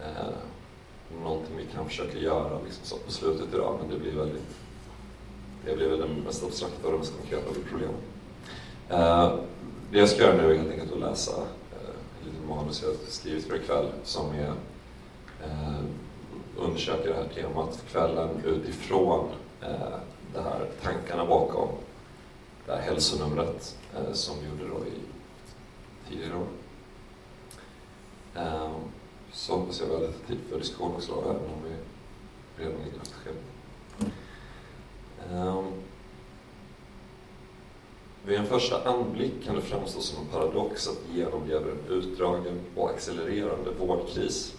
eh, någonting vi kan försöka göra liksom så på slutet idag, men det blir väldigt det blir väl den mest abstrakta och den mest konkreta problemet. Eh, det jag ska göra nu är helt enkelt att läsa manus jag skrivit för ikväll som är eh, undersöker det här temat för kvällen utifrån eh, det här tankarna bakom det här hälsonumret eh, som vi gjorde då i tidigare år. Eh, så hoppas jag vi har lite tid för diskussion också, även om vi redan ligger efter schemat. Vid en första anblick kan det framstå som en paradox att vi genomlever en utdragen och accelererande vårdkris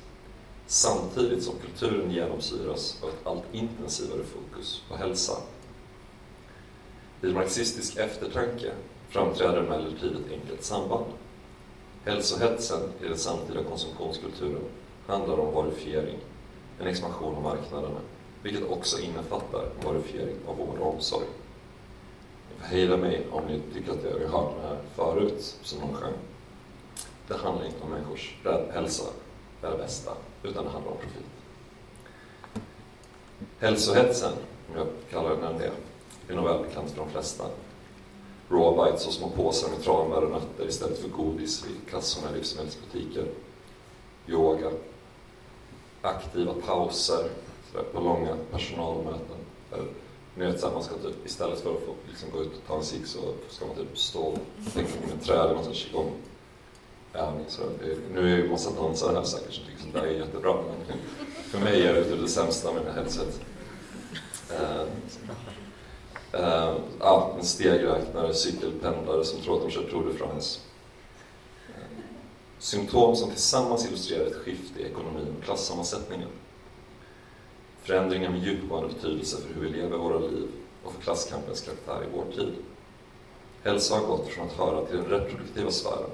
samtidigt som kulturen genomsyras av ett allt intensivare fokus på hälsa. Vid marxistisk eftertanke framträder emellertid ett enkelt samband. Hälsohetsen i den samtida konsumtionskulturen handlar om varifiering, en expansion av marknaderna vilket också innefattar varifiering av vård och omsorg. Hejda mig om ni tycker att jag har hört det här förut, som någon sjöng. Det handlar inte om människors hälsa det är det bästa, utan det handlar om profit. Hälsohetsen, om jag kallar den det, är nog välbekant för de flesta. Raw bites och små påsar med tranbär och nötter istället för godis vid kassorna i livsmedelsbutiker. Yoga. Aktiva pauser på långa personalmöten. Ni vet såhär, man ska typ, istället för att få liksom, gå ut och ta en cigg så ska man typ stå och tänka på ett träd i någon qigong. igång övning. Så det, nu är ju massa dansare här säkert som tycker sånt där är jättebra, men för mig är det typ det sämsta med det här headset. Uh, uh, ja, en stegräknare, cykelpendlare som tror att de kör Tour de France. Uh, symptom som tillsammans illustrerar ett skifte i ekonomin och klassammansättningen. Förändringar med djupgående betydelse för hur vi lever våra liv och för klasskampens karaktär i vår tid. Hälsa har gått från att höra till den reproduktiva sfären,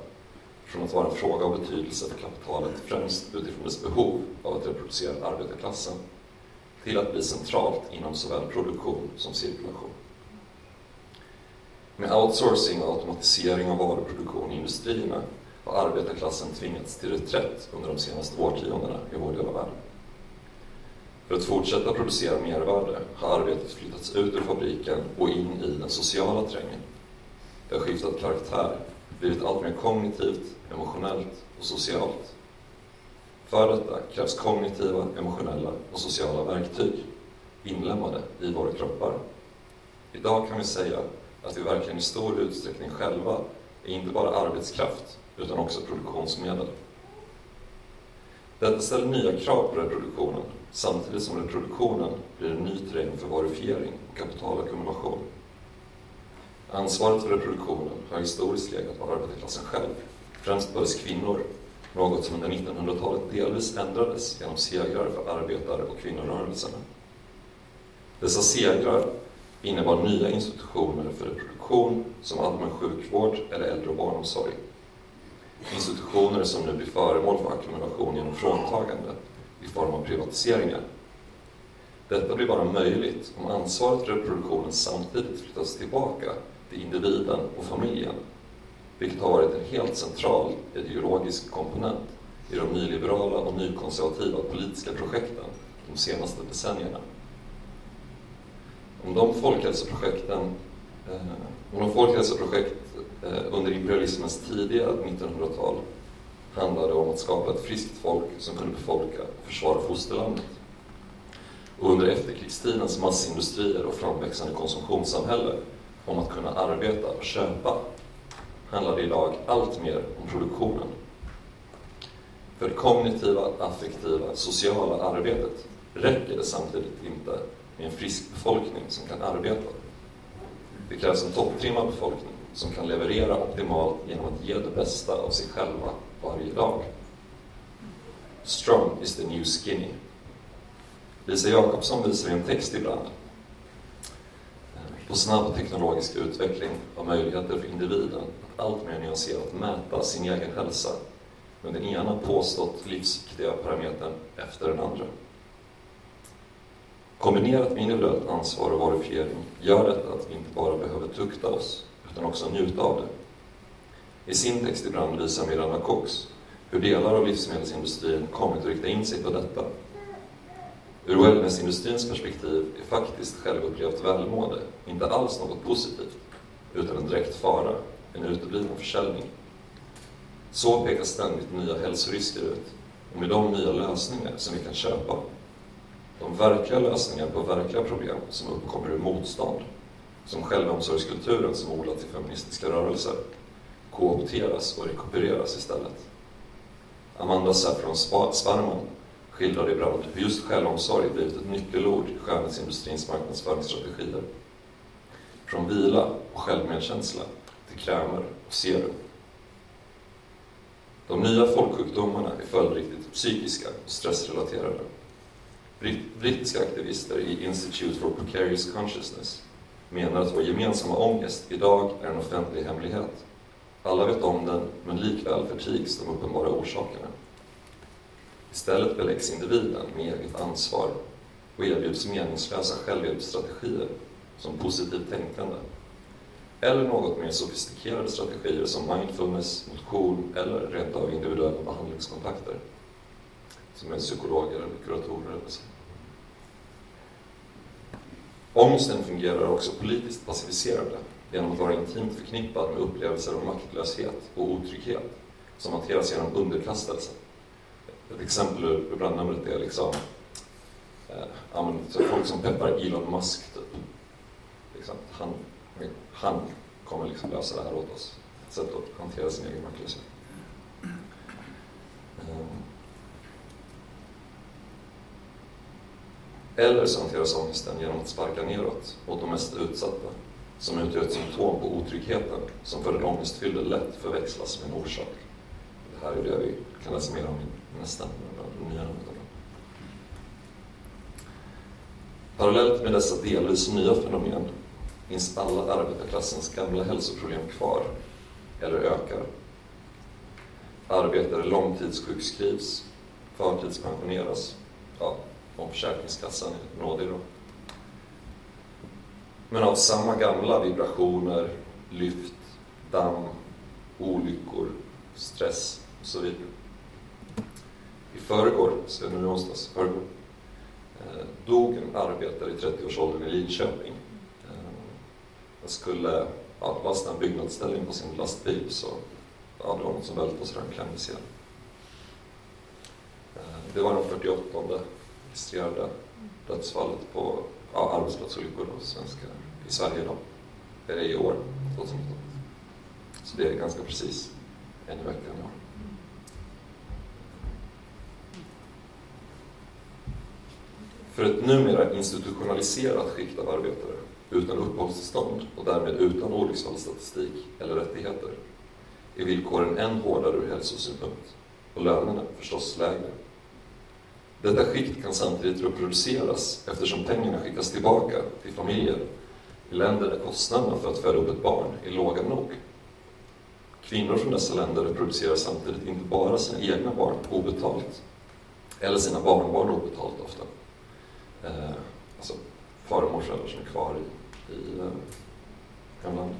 från att vara en fråga av betydelse för kapitalet främst utifrån dess behov av att reproducera arbetarklassen, till att bli centralt inom såväl produktion som cirkulation. Med outsourcing och automatisering av varuproduktion i industrierna har arbetarklassen tvingats till reträtt under de senaste årtiondena i vår del av världen. För att fortsätta producera mervärde har arbetet flyttats ut ur fabriken och in i den sociala trängen. Det har skiftat karaktär, blivit allt mer kognitivt, emotionellt och socialt. För detta krävs kognitiva, emotionella och sociala verktyg inlemmade i våra kroppar. Idag kan vi säga att vi verkligen i stor utsträckning själva är inte bara arbetskraft utan också produktionsmedel. Detta ställer nya krav på reproduktionen samtidigt som reproduktionen blir en ny terräng för varufiering och kapitalackumulation. Ansvaret för reproduktionen har historiskt legat på arbetarklassen själv, främst på dess kvinnor, något som under 1900-talet delvis ändrades genom segrar för arbetare och kvinnorörelserna. Dessa segrar innebar nya institutioner för reproduktion som allmän sjukvård eller äldre och barnomsorg. Institutioner som nu blir föremål för ackumulation genom fråntagande i form av privatiseringar. Detta blir bara möjligt om ansvaret för reproduktionen samtidigt flyttas tillbaka till individen och familjen, vilket har varit en helt central ideologisk komponent i de nyliberala och nykonservativa politiska projekten de senaste decennierna. Om de folkhälsoprojekten, eh, om de folkhälsoprojekt eh, under imperialismens tidiga 1900-tal handlade om att skapa ett friskt folk som kunde befolka och försvara fosterlandet. Och under efterkrigstidens massindustrier och framväxande konsumtionssamhälle om att kunna arbeta och köpa handlar det idag allt mer om produktionen. För det kognitiva, affektiva, sociala arbetet räcker det samtidigt inte med en frisk befolkning som kan arbeta. Det krävs en topptrimmad befolkning som kan leverera optimalt genom att ge det bästa av sig själva varje dag. Strong is the new skinny. Lisa Jakobsson visar i en text ibland på snabb teknologisk utveckling av möjligheter för individen att alltmer nyanserat mäta sin egen hälsa med den ena påstått livsviktiga parametern efter den andra. Kombinerat med individuellt ansvar och verifiering gör detta att vi inte bara behöver tukta oss, utan också njuta av det. I sin text ibland visar Miranda Cox hur delar av livsmedelsindustrin kommit att rikta in sig på detta. Ur wellnessindustrins perspektiv är faktiskt självupplevt välmående inte alls något positivt, utan en direkt fara, en utebliven försäljning. Så pekas ständigt nya hälsorisker ut, och med de nya lösningar som vi kan köpa de verkliga lösningar på verkliga problem som uppkommer ur motstånd, som självomsorgskulturen som odlat i feministiska rörelser, koopteras och rekupereras istället. Amanda Saffron Sparman skildrar ibland hur just självomsorg blivit ett nyckelord i skönhetsindustrins marknadsföringsstrategier. Från vila och självmedkänsla till krämer och serum. De nya folksjukdomarna är följdriktigt psykiska och stressrelaterade. Brittiska aktivister i Institute for Precarious Consciousness menar att vår gemensamma ångest idag är en offentlig hemlighet. Alla vet om den, men likväl förtigs de uppenbara orsakerna. Istället beläggs individen med eget ansvar och erbjuds meningslösa självhjälpsstrategier som positivt tänkande. Eller något mer sofistikerade strategier som mindfulness, motion eller rent av individuella behandlingskontakter som är psykologer eller kuratorer eller så. Ångesten fungerar också politiskt passiviserande genom att vara intimt förknippad med upplevelser av maktlöshet och otrygghet som hanteras genom underkastelse. Ett exempel ur brandnumret är liksom eh, folk som peppar Elon Musk typ. Liksom, han, han kommer liksom lösa det här åt oss. Ett sätt att hantera sin egen maktlöshet. Eh, eller så hanteras ångesten genom att sparka neråt mot de mest utsatta, som utgör ett symptom på otryggheten som för den ångestfyllde lätt förväxlas med en orsak. Det här är det vi kan läsa mer om i nästa nya Parallellt med dessa delvis nya fenomen finns alla arbetarklassens gamla hälsoproblem kvar, eller ökar. Arbetare långtidssjukskrivs, förtidspensioneras, ja, om Försäkringskassan är nådig då. Men av samma gamla vibrationer, lyft, damm, olyckor, stress och så vidare. I förrgår, så nu i onsdags, förrgår, eh, dog en arbetare i 30-årsåldern i Linköping. Eh, han skulle ja, lasta en byggnadsställning på sin lastbil så ja, det var något som välte och så han klämdes igen. Eh, det var den 48 registrerade dödsfallet på ja, arbetsplatsolyckor i Sverige då. Det i år, 2019. Så det är ganska precis en i veckan i år. För ett numera institutionaliserat skikt av arbetare utan uppehållstillstånd och därmed utan olycksfallsstatistik eller rättigheter är villkoren än hårdare ur hälsosynpunkt och lönerna förstås lägre. Detta skikt kan samtidigt reproduceras eftersom pengarna skickas tillbaka till familjer i länder där kostnaderna för att föda upp ett barn är låga nog. Kvinnor från dessa länder reproducerar samtidigt inte bara sina egna barn obetalt, eller sina barnbarn obetalt ofta. Eh, alltså far och morföräldrar som är kvar i, i eh, hemlandet.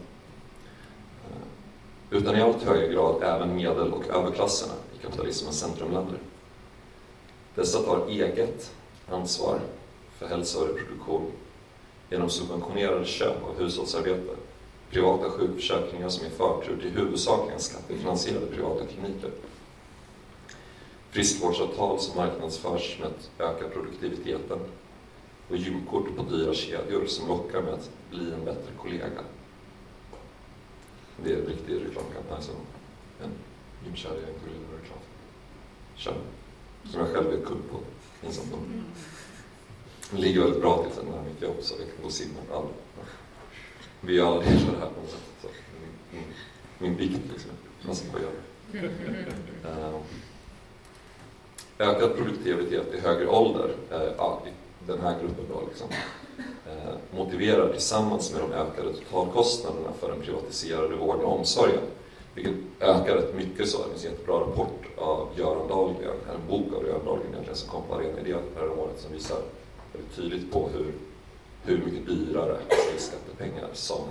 Eh, utan i allt högre grad även medel och överklasserna i kapitalismens centrumländer. Dessa tar eget ansvar för hälsa och reproduktion genom subventionerade köp av hushållsarbete, privata sjukförsäkringar som ger förtur till huvudsakligen skattefinansierade privata kliniker, friskvårdsavtal som marknadsförs med att öka produktiviteten och gymkort på dyra kedjor som lockar med att bli en bättre kollega. Det är en riktig reklamkampanj som en gymkedja går in med reklam. Kör. Som jag själv är kund på. Liksom. De Det ligger väldigt bra till sen när mitt jobb så jag kan gå och simma. All. Vi gör alla delar här på något sätt. Så min, min bikt liksom. Man ska att göra. det. Eh, ökad produktivitet i högre ålder, uh, ja, den här gruppen då liksom, uh, motiverar tillsammans med de ökade totalkostnaderna för den privatiserade vården och omsorgen vilket ökar rätt mycket så. Det finns en jättebra rapport av Göran Dahlgren, en bok av Göran Dahlgren egentligen som kom på Arena Idé förra året som visar väldigt tydligt på hur, hur mycket dyrare skattepengar som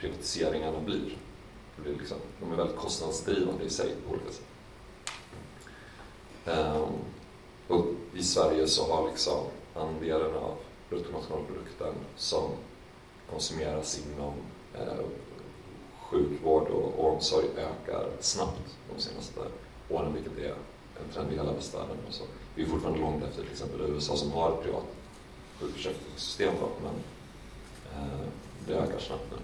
privatiseringarna blir. Det blir liksom, de är väldigt kostnadsdrivande i sig på olika sätt. Um, och i Sverige så har liksom andelen av bruttonationalprodukten som konsumeras inom eh, sjukvård och, omsorg ökar snabbt de senaste åren, vilket är en trend i hela västvärlden. Så vi är fortfarande långt efter till exempel USA som har ett privat sjukförsäkringssystem, men eh, det ökar snabbt nu.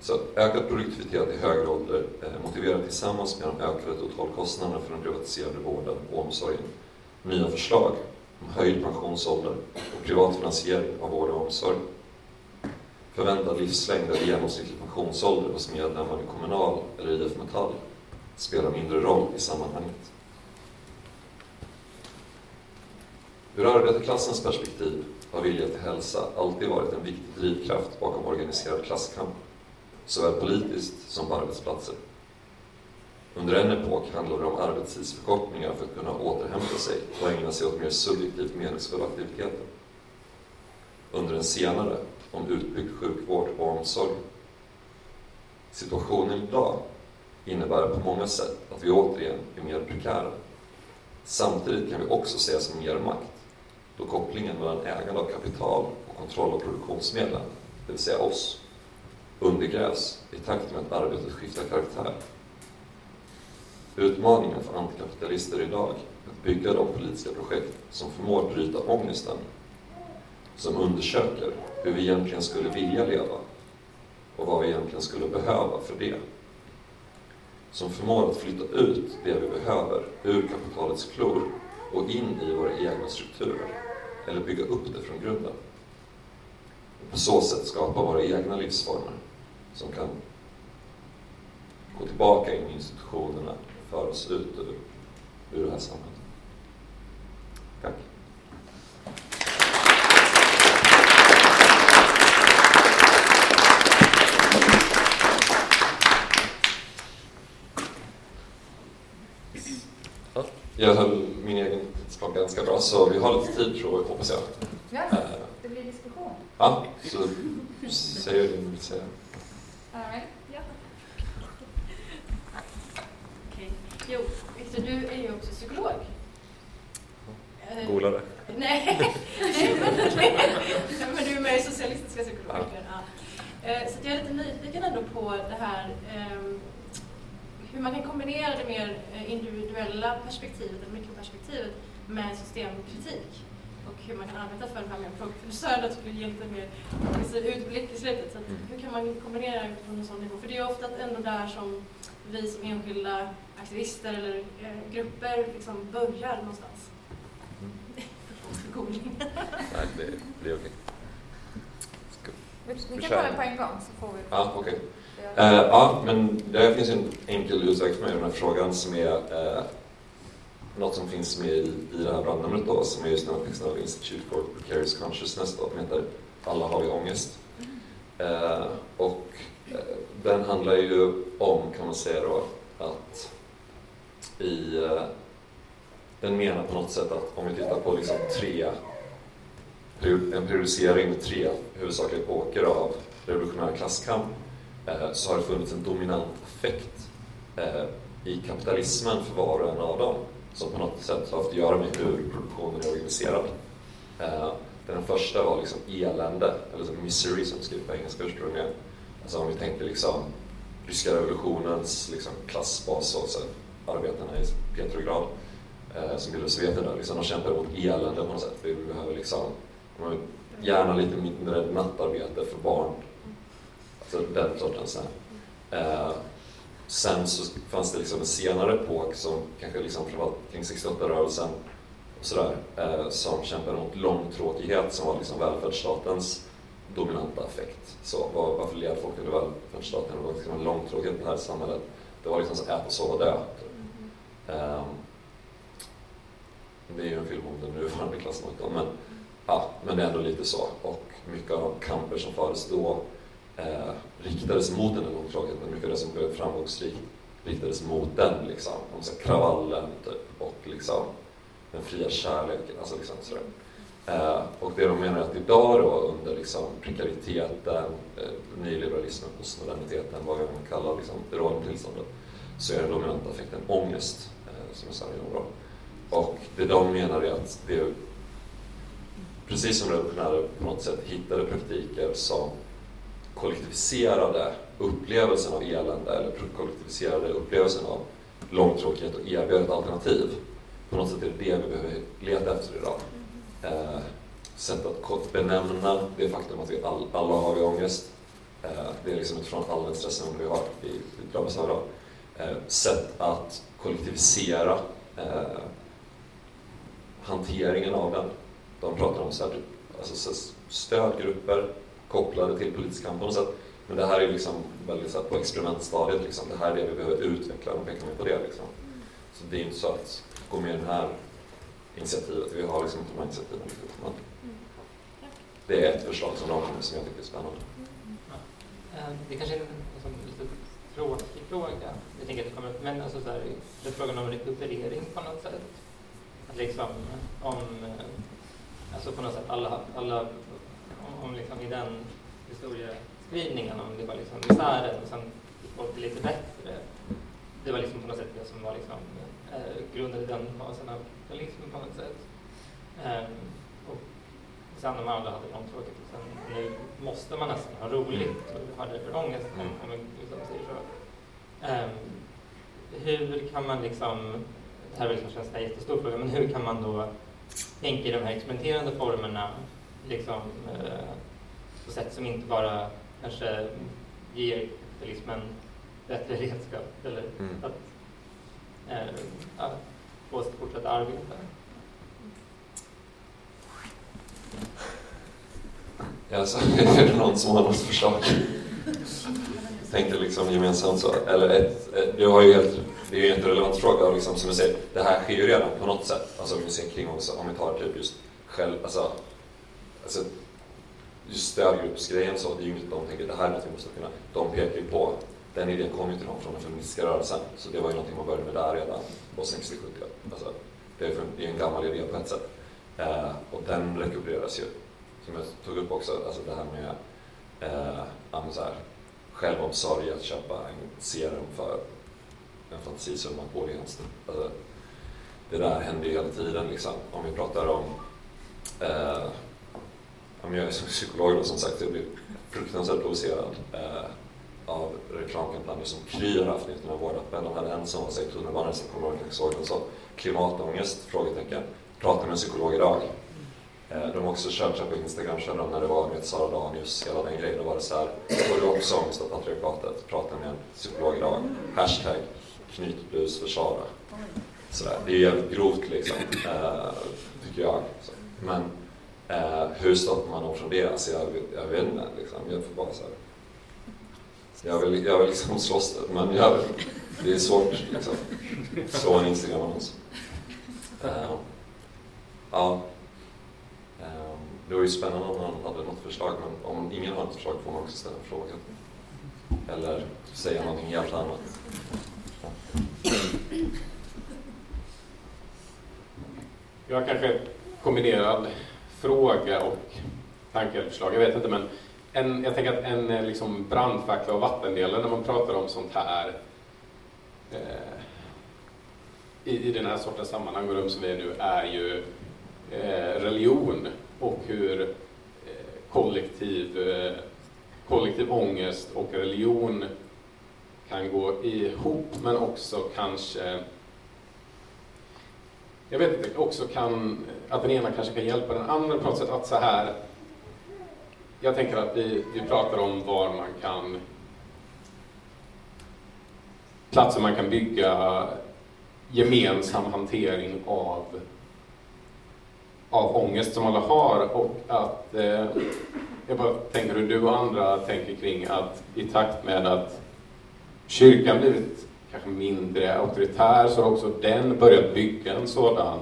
Så ökad produktivitet i högre ålder eh, motiverar tillsammans med de ökade totalkostnaderna för den privatiserade vården och omsorgen nya förslag om höjd pensionsålder och privat finansiering av vård och omsorg förväntad livslängd eller genomsnittlig pensionsålder hos medlemmar i Kommunal eller IF Metall spelar mindre roll i sammanhanget. Ur arbetarklassens perspektiv har vilja till hälsa alltid varit en viktig drivkraft bakom organiserad klasskamp, såväl politiskt som på arbetsplatser. Under en epok handlade det om arbetstidsförkortningar för att kunna återhämta sig och ägna sig åt mer subjektivt meningsfulla aktiviteter. Under en senare om utbyggd sjukvård och omsorg. Situationen idag innebär på många sätt att vi återigen är mer prekära. Samtidigt kan vi också se som mer makt, då kopplingen mellan ägande av kapital och kontroll av produktionsmedlen, det vill säga oss, undergrävs i takt med att arbetet skiftar karaktär. Utmaningen för antikapitalister idag är att bygga de politiska projekt som förmår bryta ångesten som undersöker hur vi egentligen skulle vilja leva och vad vi egentligen skulle behöva för det. Som förmår att flytta ut det vi behöver ur kapitalets klor och in i våra egna strukturer, eller bygga upp det från grunden. Och på så sätt skapa våra egna livsformer som kan gå tillbaka in i institutionerna och föra oss ut ur, ur det här samhället. Tack. Jag höll min egen tidsplan ganska bra, så vi har lite tid tror jag, hoppas jag. Ja, det blir diskussion. Ja, så säg det du vill säga. All right. ja. Jo, Victor, du är ju också psykolog. Gola det. Nej, men du är med i Socialistiska psykologer. Ja. Eh, så jag är lite nyfiken ändå på det här um, hur man kan kombinera det mer eh, individuella perspektivet, eller mikroperspektivet, med systemkritik. Och hur man kan arbeta för det här att du skulle ge lite mer utblick i slutet. Så Mm. hur kan man kombinera utifrån en sån nivå? För det är ofta ändå där som vi som enskilda aktivister eller eh, grupper liksom börjar någonstans. Mm. Nej, det blir okej. Vi, vi kan ta det på en gång så får vi... Ja, okej. Okay. Uh, ja, men det finns en enkel utväg för mig i den här frågan som är uh, något som finns med i, i det här brandnumret då, som är just nu av Institute for Precarious Consciousness då, som heter Alla har vi ångest. Uh, och den handlar ju om, kan man säga då, att i den menar på något sätt att om vi tittar på liksom tre, en periodisering med tre huvudsakliga epoker av revolutionär klasskamp Eh, så har det funnits en dominant effekt eh, i kapitalismen för var och en av dem som på något sätt har haft att göra med hur produktionen är organiserad. Eh, den första var liksom elände, eller som misery som skrivs på engelska ursprungligen. Alltså om vi tänker liksom ryska revolutionens liksom klassbas och så arbetarna i Petrograd eh, som bildade Sovjet där, liksom, de kämpar mot elände på något sätt. Vi behöver liksom, gärna lite mindre nattarbete för barn. Så den sortens. Eh, sen så fanns det liksom en senare epok som kanske liksom kring 68-rörelsen och sådär, eh, som kämpade mot långtråkighet som var liksom välfärdsstatens dominanta effekt. Så var, varför led folk under välfärdsstaten? Det var liksom en långtråkighet i det här samhället. Det var liksom så äta, sova, dö. Um, det är ju en film om den nuvarande klassmakten, men, ja, men det är ändå lite så. Och mycket av de kamper som fördes då eh, riktades mot den långtråkigheten, mycket av det som blev framgångsrikt riktades mot den, liksom. Om så kravallen typ, och liksom den fria kärleken. Alltså, liksom, sådär. Eh, och det de menar är att idag då under liksom, prekariteten, eh, nyliberalismen, postmoderniteten, vad vi än kallar liksom, rådande tillståndet, så är den dominanta effekten ångest, eh, som är särskilt. Och det de menar är att det precis som revolutionärer på något sätt hittade praktiker som kollektiviserade upplevelsen av elände eller kollektiviserade upplevelsen av långtråkighet och erbjöd ett alternativ. På något sätt är det det vi behöver leta efter idag. Eh, sätt att kort benämna det faktum att vi all, alla har vi ångest. Eh, det är liksom utifrån allmän stressen vi har, vi, vi drabbas av idag. Eh, sätt att kollektivisera eh, hanteringen av den. De pratar om så här, alltså så stödgrupper kopplade till politisk kamp på något sätt. Men det här är liksom väldigt så här, på experimentstadiet. Liksom. Det här är det vi behöver utveckla. De pekar på det. Liksom. Så det är inte så att gå med i det här initiativet. Vi har liksom inte de här initiativen riktigt. Men det är ett förslag som de kommer som jag tycker är spännande. Ja. Eh, det kanske är en liksom, lite tråkig fråga. Jag tänker att det kommer, men alltså så här, det är frågan om rekuperering på något sätt liksom om, alltså på något sätt alla, alla om, liksom i den historieskrivningen om det var liksom misären och sen gick folk lite bättre. Det var liksom på något sätt det som var liksom eh, grunden i den fasen av kapitalismen på något sätt. Um, och sen de andra hade långtråkigt och sen nu måste man nästan ha roligt och ha därför ångest om man liksom säger så. Um, hur kan man liksom det här är liksom känns en jättestor fråga, men hur kan man då tänka i de här experimenterande formerna liksom, eh, på sätt som inte bara kanske ger kapitalismen bättre redskap eller mm. att, eh, att få oss att fortsätta arbeta? Alltså, är det någon som har något förslag? Tänkte liksom gemensamt så. Eller ett, ett, du har ju helt det är ju en jätterelevant fråga. Liksom, som jag säger, det här sker ju redan på något sätt. Alltså vi ser kring också, om vi tar typ just själv, alltså, alltså just stödgruppsgrejen så, det är ju inget de tänker, det här är något vi måste kunna, de pekar ju på, den idén kom ju till dem från den feministiska rörelsen, så det var ju någonting man började med där redan på 60-70 alltså, det, är ju en gammal idé på ett sätt. Eh, och den rekupereras ju, som jag tog upp också, alltså det här med eh, så här, självomsorg, att köpa en serum för en fantasisumma på det. Alltså, det där händer ju hela tiden. Liksom. Om vi pratar om... Eh, om jag är psykolog då, som sagt, jag blir fruktansvärt provocerad eh, av reklamkampanjer som Kry har haft inför vårdappen. De hade en som var i tunnelbanan som kommer ihåg, såg den så. Klimatångest? Frågetecken. Prata med en psykolog idag. Eh, de har också kört på Instagram, körde de när det var med Sara Danius, hela den grejen. Då var det så här, får du också ångest av patriarkatet? Prata med en psykolog idag. Hashtag knytblus för Sara. Sådär. Det är jävligt grovt liksom, eh, tycker jag. Så. Men Eh, hur stoppar man dem från det? Alltså jag, jag vet inte. Liksom. Jag får bara så här. Jag vill, jag vill liksom slåss det, men jag, det är svårt liksom. Slå en Instagram-annons. Uh, ja. Um, det var ju spännande om någon hade något förslag, men om ingen har något förslag får man också ställa en fråga. Eller säga någonting helt annat. Jag kanske kombinerad fråga och tanke eller förslag, jag vet inte, men en, jag tänker att en eh, liksom brandfackla och vattendelare när man pratar om sånt här eh, i, i den här sortens sammanhang och rum som vi är nu är ju eh, religion och hur eh, kollektiv, eh, kollektiv ångest och religion kan gå ihop men också kanske jag vet inte, också kan, att den ena kanske kan hjälpa den andra på något sätt att så här jag tänker att vi, vi pratar om var man kan platser man kan bygga gemensam hantering av, av ångest som alla har och att eh, jag bara tänker hur du och andra tänker kring att i takt med att kyrkan blivit kanske mindre auktoritär så har också den börjat bygga en sådan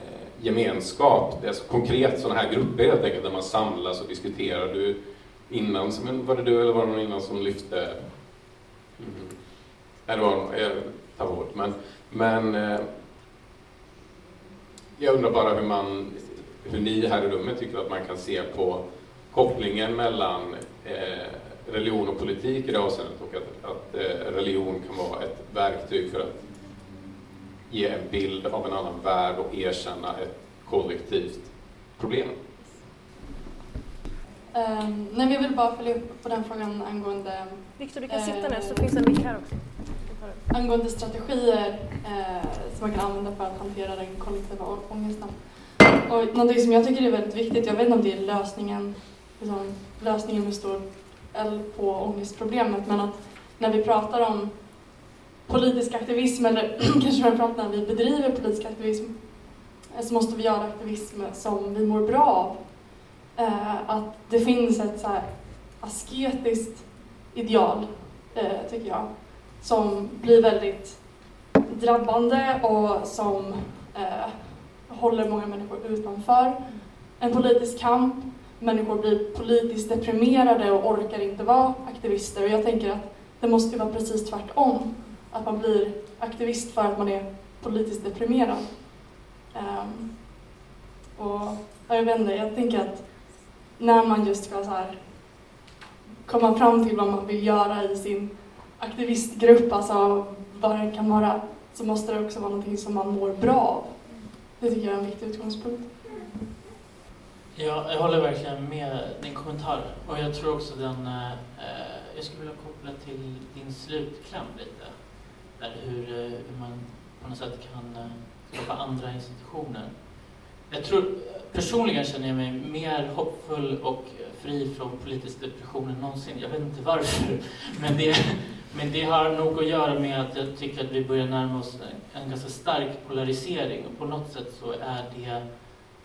eh, gemenskap, alltså konkret sådana här grupper helt enkelt, där man samlas och diskuterar. Du, innan, men var det du eller var det någon innan som lyfte mm, Nej, det var jag tar bort. Men, men eh, jag undrar bara hur, man, hur ni här i rummet tycker att man kan se på kopplingen mellan eh, religion och politik i det avseendet att, att eh, religion kan vara ett verktyg för att ge en bild av en annan värld och erkänna ett kollektivt problem. Um, nej, vi vill bara följa upp på den frågan angående... Viktor, du kan uh, sitta ner så finns det en mick här också. Angående strategier uh, som man kan använda för att hantera den kollektiva ångesten. Och någonting som jag tycker är väldigt viktigt, jag vet inte om det är lösningen, liksom, lösningen med stor eld på ångestproblemet, men att när vi pratar om politisk aktivism, eller kanske framförallt när vi bedriver politisk aktivism, eh, så måste vi göra aktivism som vi mår bra av eh, att det finns ett så här asketiskt ideal, eh, tycker jag, som blir väldigt drabbande och som eh, håller många människor utanför en politisk kamp. Människor blir politiskt deprimerade och orkar inte vara aktivister. Och jag tänker att det måste vara precis tvärtom. Att man blir aktivist för att man är politiskt deprimerad. Um, och jag vet inte, jag tänker att när man just ska så här, komma fram till vad man vill göra i sin aktivistgrupp, alltså vad det kan vara, så måste det också vara någonting som man mår bra av. Det tycker jag är en viktig utgångspunkt. Ja, jag håller verkligen med din kommentar och jag tror också den, eh, jag skulle vilja koppla till din slutkläm lite. Där hur, eh, hur man på något sätt kan eh, skapa andra institutioner. Jag tror, personligen känner jag mig mer hoppfull och fri från politisk depression än någonsin. Jag vet inte varför, men det, men det har nog att göra med att jag tycker att vi börjar närma oss en ganska stark polarisering och på något sätt så är det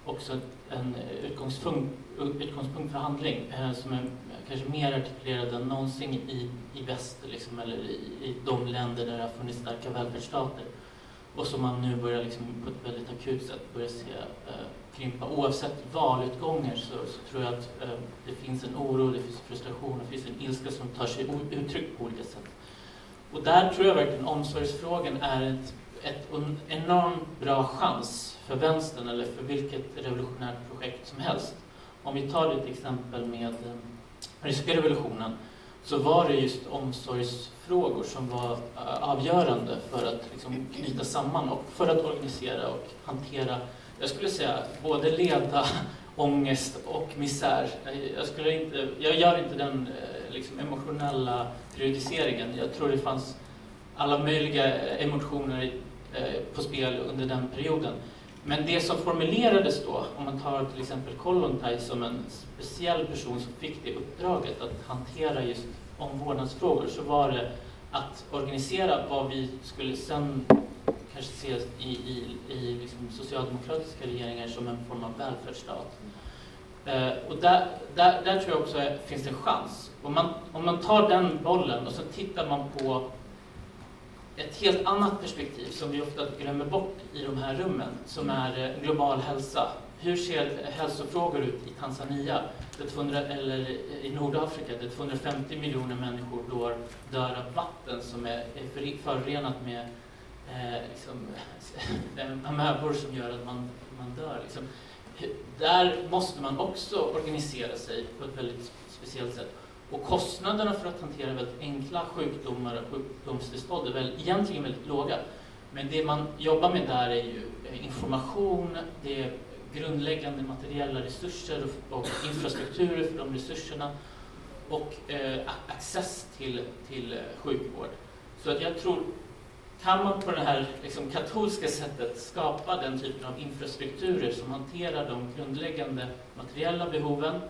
också en utgångspunkt, utgångspunkt för handling eh, som är kanske mer artikulerad än någonsin i, i väst liksom, eller i, i de länder där det har funnits starka välfärdsstater och som man nu börjar liksom på ett väldigt akut sätt börja se eh, krympa. Oavsett valutgångar så, så tror jag att eh, det finns en oro, det finns frustration, det finns en ilska som tar sig uttryck på olika sätt. Och där tror jag verkligen omsorgsfrågan är ett, ett enormt bra chans för vänstern eller för vilket revolutionärt projekt som helst. Om vi tar ett exempel med eh, ryska revolutionen så var det just omsorgsfrågor som var eh, avgörande för att liksom, knyta samman och för att organisera och hantera, jag skulle säga, både leda ångest och misär. Jag, skulle inte, jag gör inte den eh, liksom, emotionella periodiseringen. Jag tror det fanns alla möjliga emotioner på spel under den perioden. Men det som formulerades då, om man tar till exempel Kollontaj som en speciell person som fick det uppdraget att hantera just omvårdnadsfrågor, så var det att organisera vad vi skulle sen kanske se i, i, i liksom socialdemokratiska regeringar som en form av välfärdsstat. Eh, och där, där, där tror jag också att det finns en chans. Om man, om man tar den bollen och så tittar man på ett helt annat perspektiv som vi ofta glömmer bort i de här rummen, som är eh, global hälsa. Hur ser hälsofrågor ut i Tanzania? Det 200, eller i Nordafrika, där 250 miljoner människor då dör av vatten som är, är förorenat med eh, liksom, amöbor som gör att man, man dör. Liksom. Där måste man också organisera sig på ett väldigt speciellt sätt. Och kostnaderna för att hantera väldigt enkla sjukdomar och sjukdomstillstånd är väl egentligen väldigt låga. Men det man jobbar med där är ju eh, information, det är grundläggande materiella resurser och infrastrukturer för de resurserna och eh, access till, till eh, sjukvård. Så att jag tror, kan man på det här liksom, katolska sättet skapa den typen av infrastrukturer som hanterar de grundläggande materiella behoven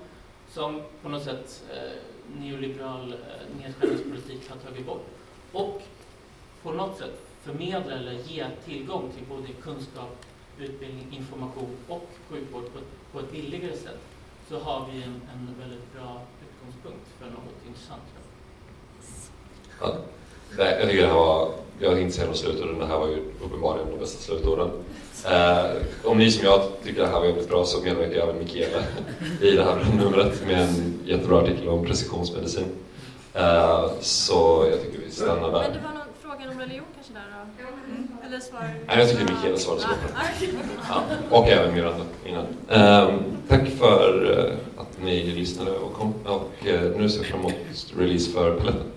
som på något sätt eh, neoliberal eh, nedskärningspolitik har tagit bort och på något sätt förmedla eller ge tillgång till både kunskap utbildning, information och sjukvård på, på ett billigare sätt så har vi en, en väldigt bra utgångspunkt för något intressant. Ja, det, jag tycker det här var, jag tänkte säga något slutord, det här var ju uppenbarligen de bästa slutorden. Eh, om ni som jag tycker det här var väldigt bra så medverkar även Mikaela i det här numret med en jättebra artikel om precisionsmedicin. Eh, så jag tycker vi stannar där. Men det var någon fråga om religion kanske där då? Eller svar? Nej, jag tycker Mikaela svarade så bra. Ja, och även Miranda innan. Um, tack för uh, att ni lyssnade och kom. Och uh, nu ser jag fram emot release för paletten.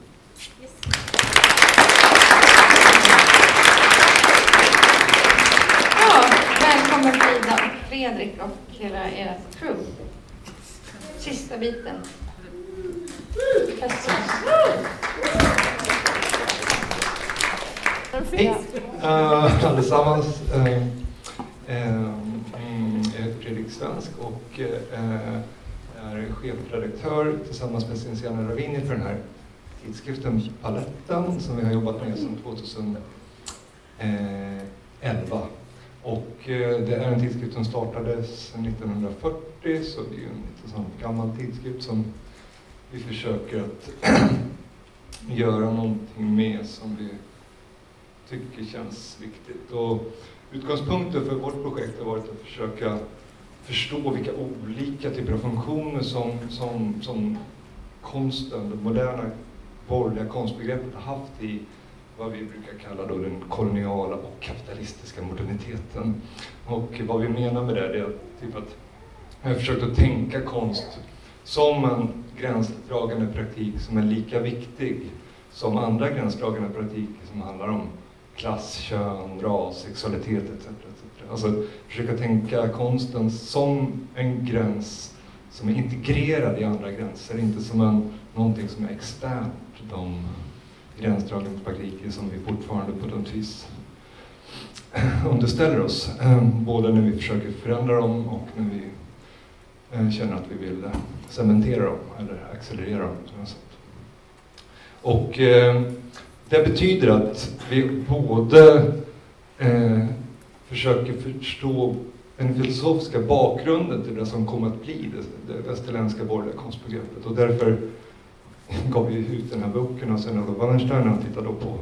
Ja, välkommen Frida och Fredrik och hela ert crew. Sista biten. Hej uh, allesammans. Uh, uh, jag heter Fredrik Svensk och är chefredaktör tillsammans med Cinciana Ravini för den här tidskriften Paletten som vi har jobbat med sedan 2011. Och eh, det är en tidskrift som startades 1940 så det är en lite sån gammal tidskrift som vi försöker att göra någonting med som vi tycker känns viktigt. Och utgångspunkten för vårt projekt har varit att försöka förstå vilka olika typer av funktioner som, som, som konsten, det moderna borgerliga konstbegreppet har haft i vad vi brukar kalla då den koloniala och kapitalistiska moderniteten. Och vad vi menar med det är typ att vi har försökt att tänka konst som en gränsdragande praktik som är lika viktig som andra gränsdragande praktiker som handlar om klass, kön, ras, sexualitet etc. etc. Alltså försöka tänka konsten som en gräns som är integrerad i andra gränser, inte som en, någonting som är externt de gränsdragningspraktiker som vi fortfarande på något vis underställer oss. Ehm, både när vi försöker förändra dem och när vi eh, känner att vi vill eh, cementera dem eller accelerera dem. Och ehm, det betyder att vi både eh, försöker förstå den filosofiska bakgrunden till det som kommer att bli det västerländska borgerliga konstbegreppet. Och därför gav ju ut den här boken och sen Olof Wallenstein han tittade då på,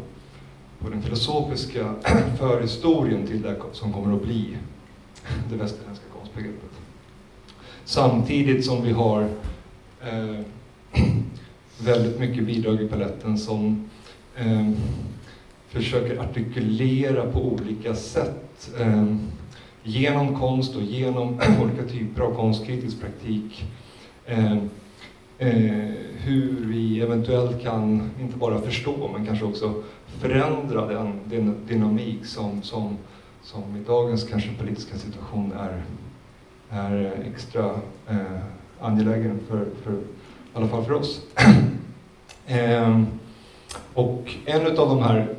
på den filosofiska förhistorien till det som kommer att bli det västerländska konstbegreppet. Samtidigt som vi har eh, väldigt mycket bidrag i paletten som eh, försöker artikulera på olika sätt eh, genom konst och genom olika typer av konstkritisk praktik eh, Eh, hur vi eventuellt kan, inte bara förstå, men kanske också förändra den, den dynamik som, som, som i dagens kanske politiska situation är, är extra eh, angelägen för, för, i alla fall för oss. eh, och en av de här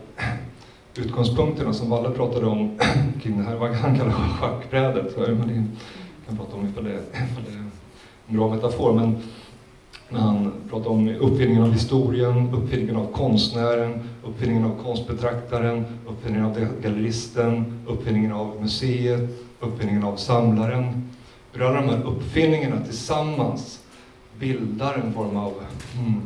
utgångspunkterna som Valle pratade om kring det här, vad han kallar schackbrädet, så kan prata om ifall det, ifall det är en bra metafor, men när han pratar om uppfinningen av historien, uppfinningen av konstnären, uppfinningen av konstbetraktaren, uppfinningen av galleristen, uppfinningen av museet, uppfinningen av samlaren. Hur alla de här uppfinningarna tillsammans bildar en form av mm,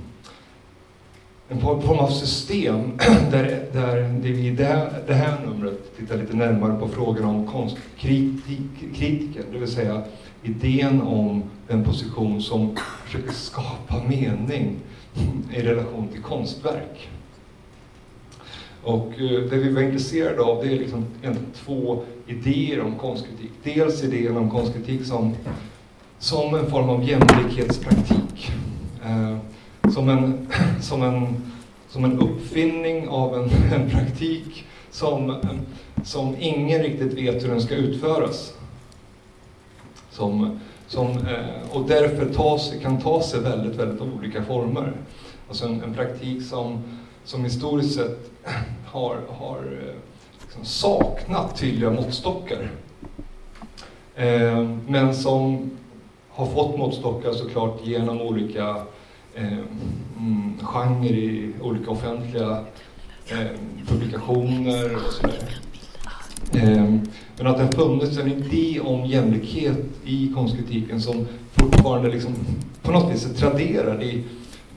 en form av system där, där vi i det, det här numret tittar lite närmare på frågan om konstkritiken, det vill säga idén om en position som försöker skapa mening i relation till konstverk. Och eh, det vi var intresserade av det är liksom två idéer om konstkritik. Dels idén om konstkritik som, som en form av jämlikhetspraktik. Eh, som, en, som, en, som en uppfinning av en, en praktik som, som ingen riktigt vet hur den ska utföras. Som, som, eh, och därför tas, kan ta sig väldigt, väldigt olika former. Alltså en, en praktik som, som historiskt sett har, har eh, liksom saknat tydliga måttstockar. Eh, men som har fått måttstockar såklart genom olika eh, mm, genrer i olika offentliga eh, publikationer och sådär. Eh, men att det har funnits en idé om jämlikhet i konstkritiken som fortfarande liksom på något vis är traderad i,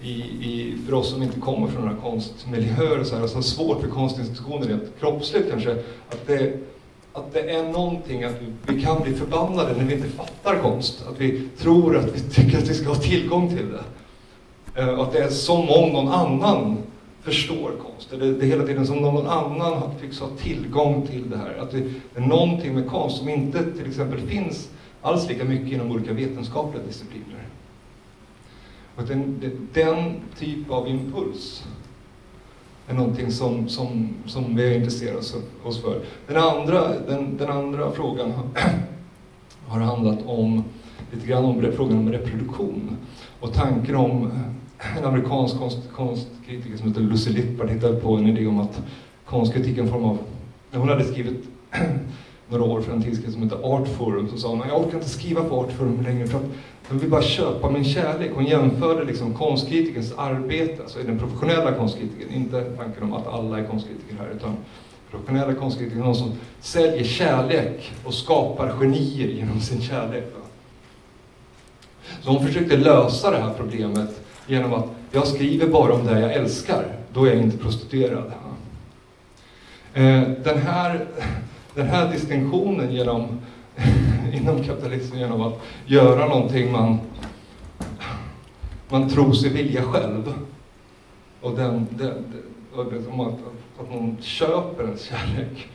i, i, för oss som inte kommer från några konstmiljöer och så här, alltså svårt för konstinstitutioner rent kroppsligt kanske, att det, att det är någonting att vi, vi kan bli förbannade när vi inte fattar konst. Att vi tror att vi tycker att vi ska ha tillgång till det. Uh, att det är som om någon annan förstår konst. Det, det är hela tiden som någon annan tycks ha tillgång till det här. Att det är någonting med konst som inte till exempel finns alls lika mycket inom olika vetenskapliga discipliner. Och den, den typ av impuls är någonting som, som, som vi har intresserat oss för. Den andra, den, den andra frågan har, har handlat om lite grann om frågan om reproduktion och tanken om eh, en amerikansk konst, konstkritiker som heter Lucy Lippard hittade på en idé om att konstkritik är en form av... när Hon hade skrivit några år för en tidskrift som heter Artforum, så sa hon jag orkar inte skriva på Artforum längre för att jag vill bara köpa min kärlek. Hon jämförde liksom konstkritikerns arbete, alltså den professionella konstkritiken, inte tanken om att alla är konstkritiker här, utan professionella konstkritiker, någon som säljer kärlek och skapar genier genom sin kärlek. Så hon försökte lösa det här problemet genom att jag skriver bara om det jag älskar, då är jag inte prostituerad. Eh, den här, den här distinktionen genom, inom kapitalismen genom att göra någonting man, man tror sig vilja själv och den, den, den att, att någon köper ens kärlek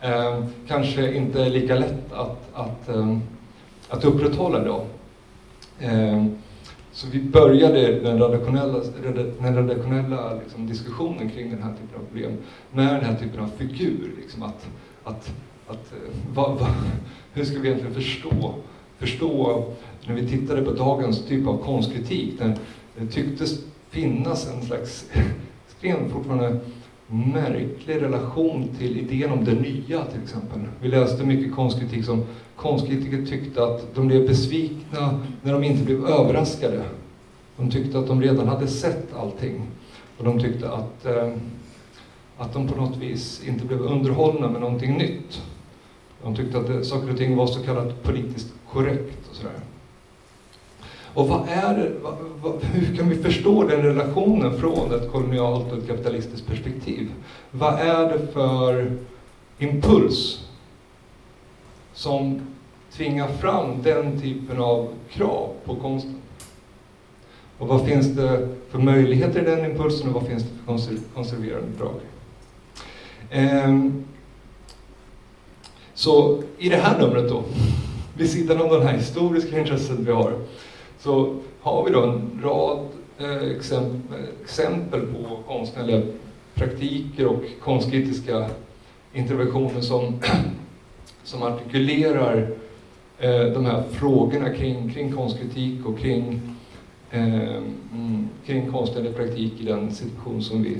eh, kanske inte är lika lätt att, att, eh, att upprätthålla då. Eh, så vi började den redaktionella, den redaktionella liksom, diskussionen kring den här typen av problem med den här typen av figur. Liksom, att, att, att, eh, va, va, hur ska vi egentligen förstå, förstå, när vi tittade på dagens typ av konstkritik, när det tycktes finnas en slags extrem fortfarande märklig relation till idén om det nya till exempel. Vi läste mycket konstkritik som konstkritiker tyckte att de blev besvikna när de inte blev överraskade. De tyckte att de redan hade sett allting. Och de tyckte att, eh, att de på något vis inte blev underhållna med någonting nytt. De tyckte att det, saker och ting var så kallat politiskt korrekt och sådär. Och vad är det, vad, vad, hur kan vi förstå den relationen från ett kolonialt och ett kapitalistiskt perspektiv? Vad är det för impuls som tvingar fram den typen av krav på konsten? Och vad finns det för möjligheter i den impulsen och vad finns det för konserverande drag? Ehm, så i det här numret då, vid sidan av den här historiska intresset vi har, så har vi då en rad eh, exempel, på konstnärliga praktiker och konstkritiska interventioner som, som artikulerar eh, de här frågorna kring, kring konstkritik och kring, eh, mm, kring konstnärlig praktik i den situation som vi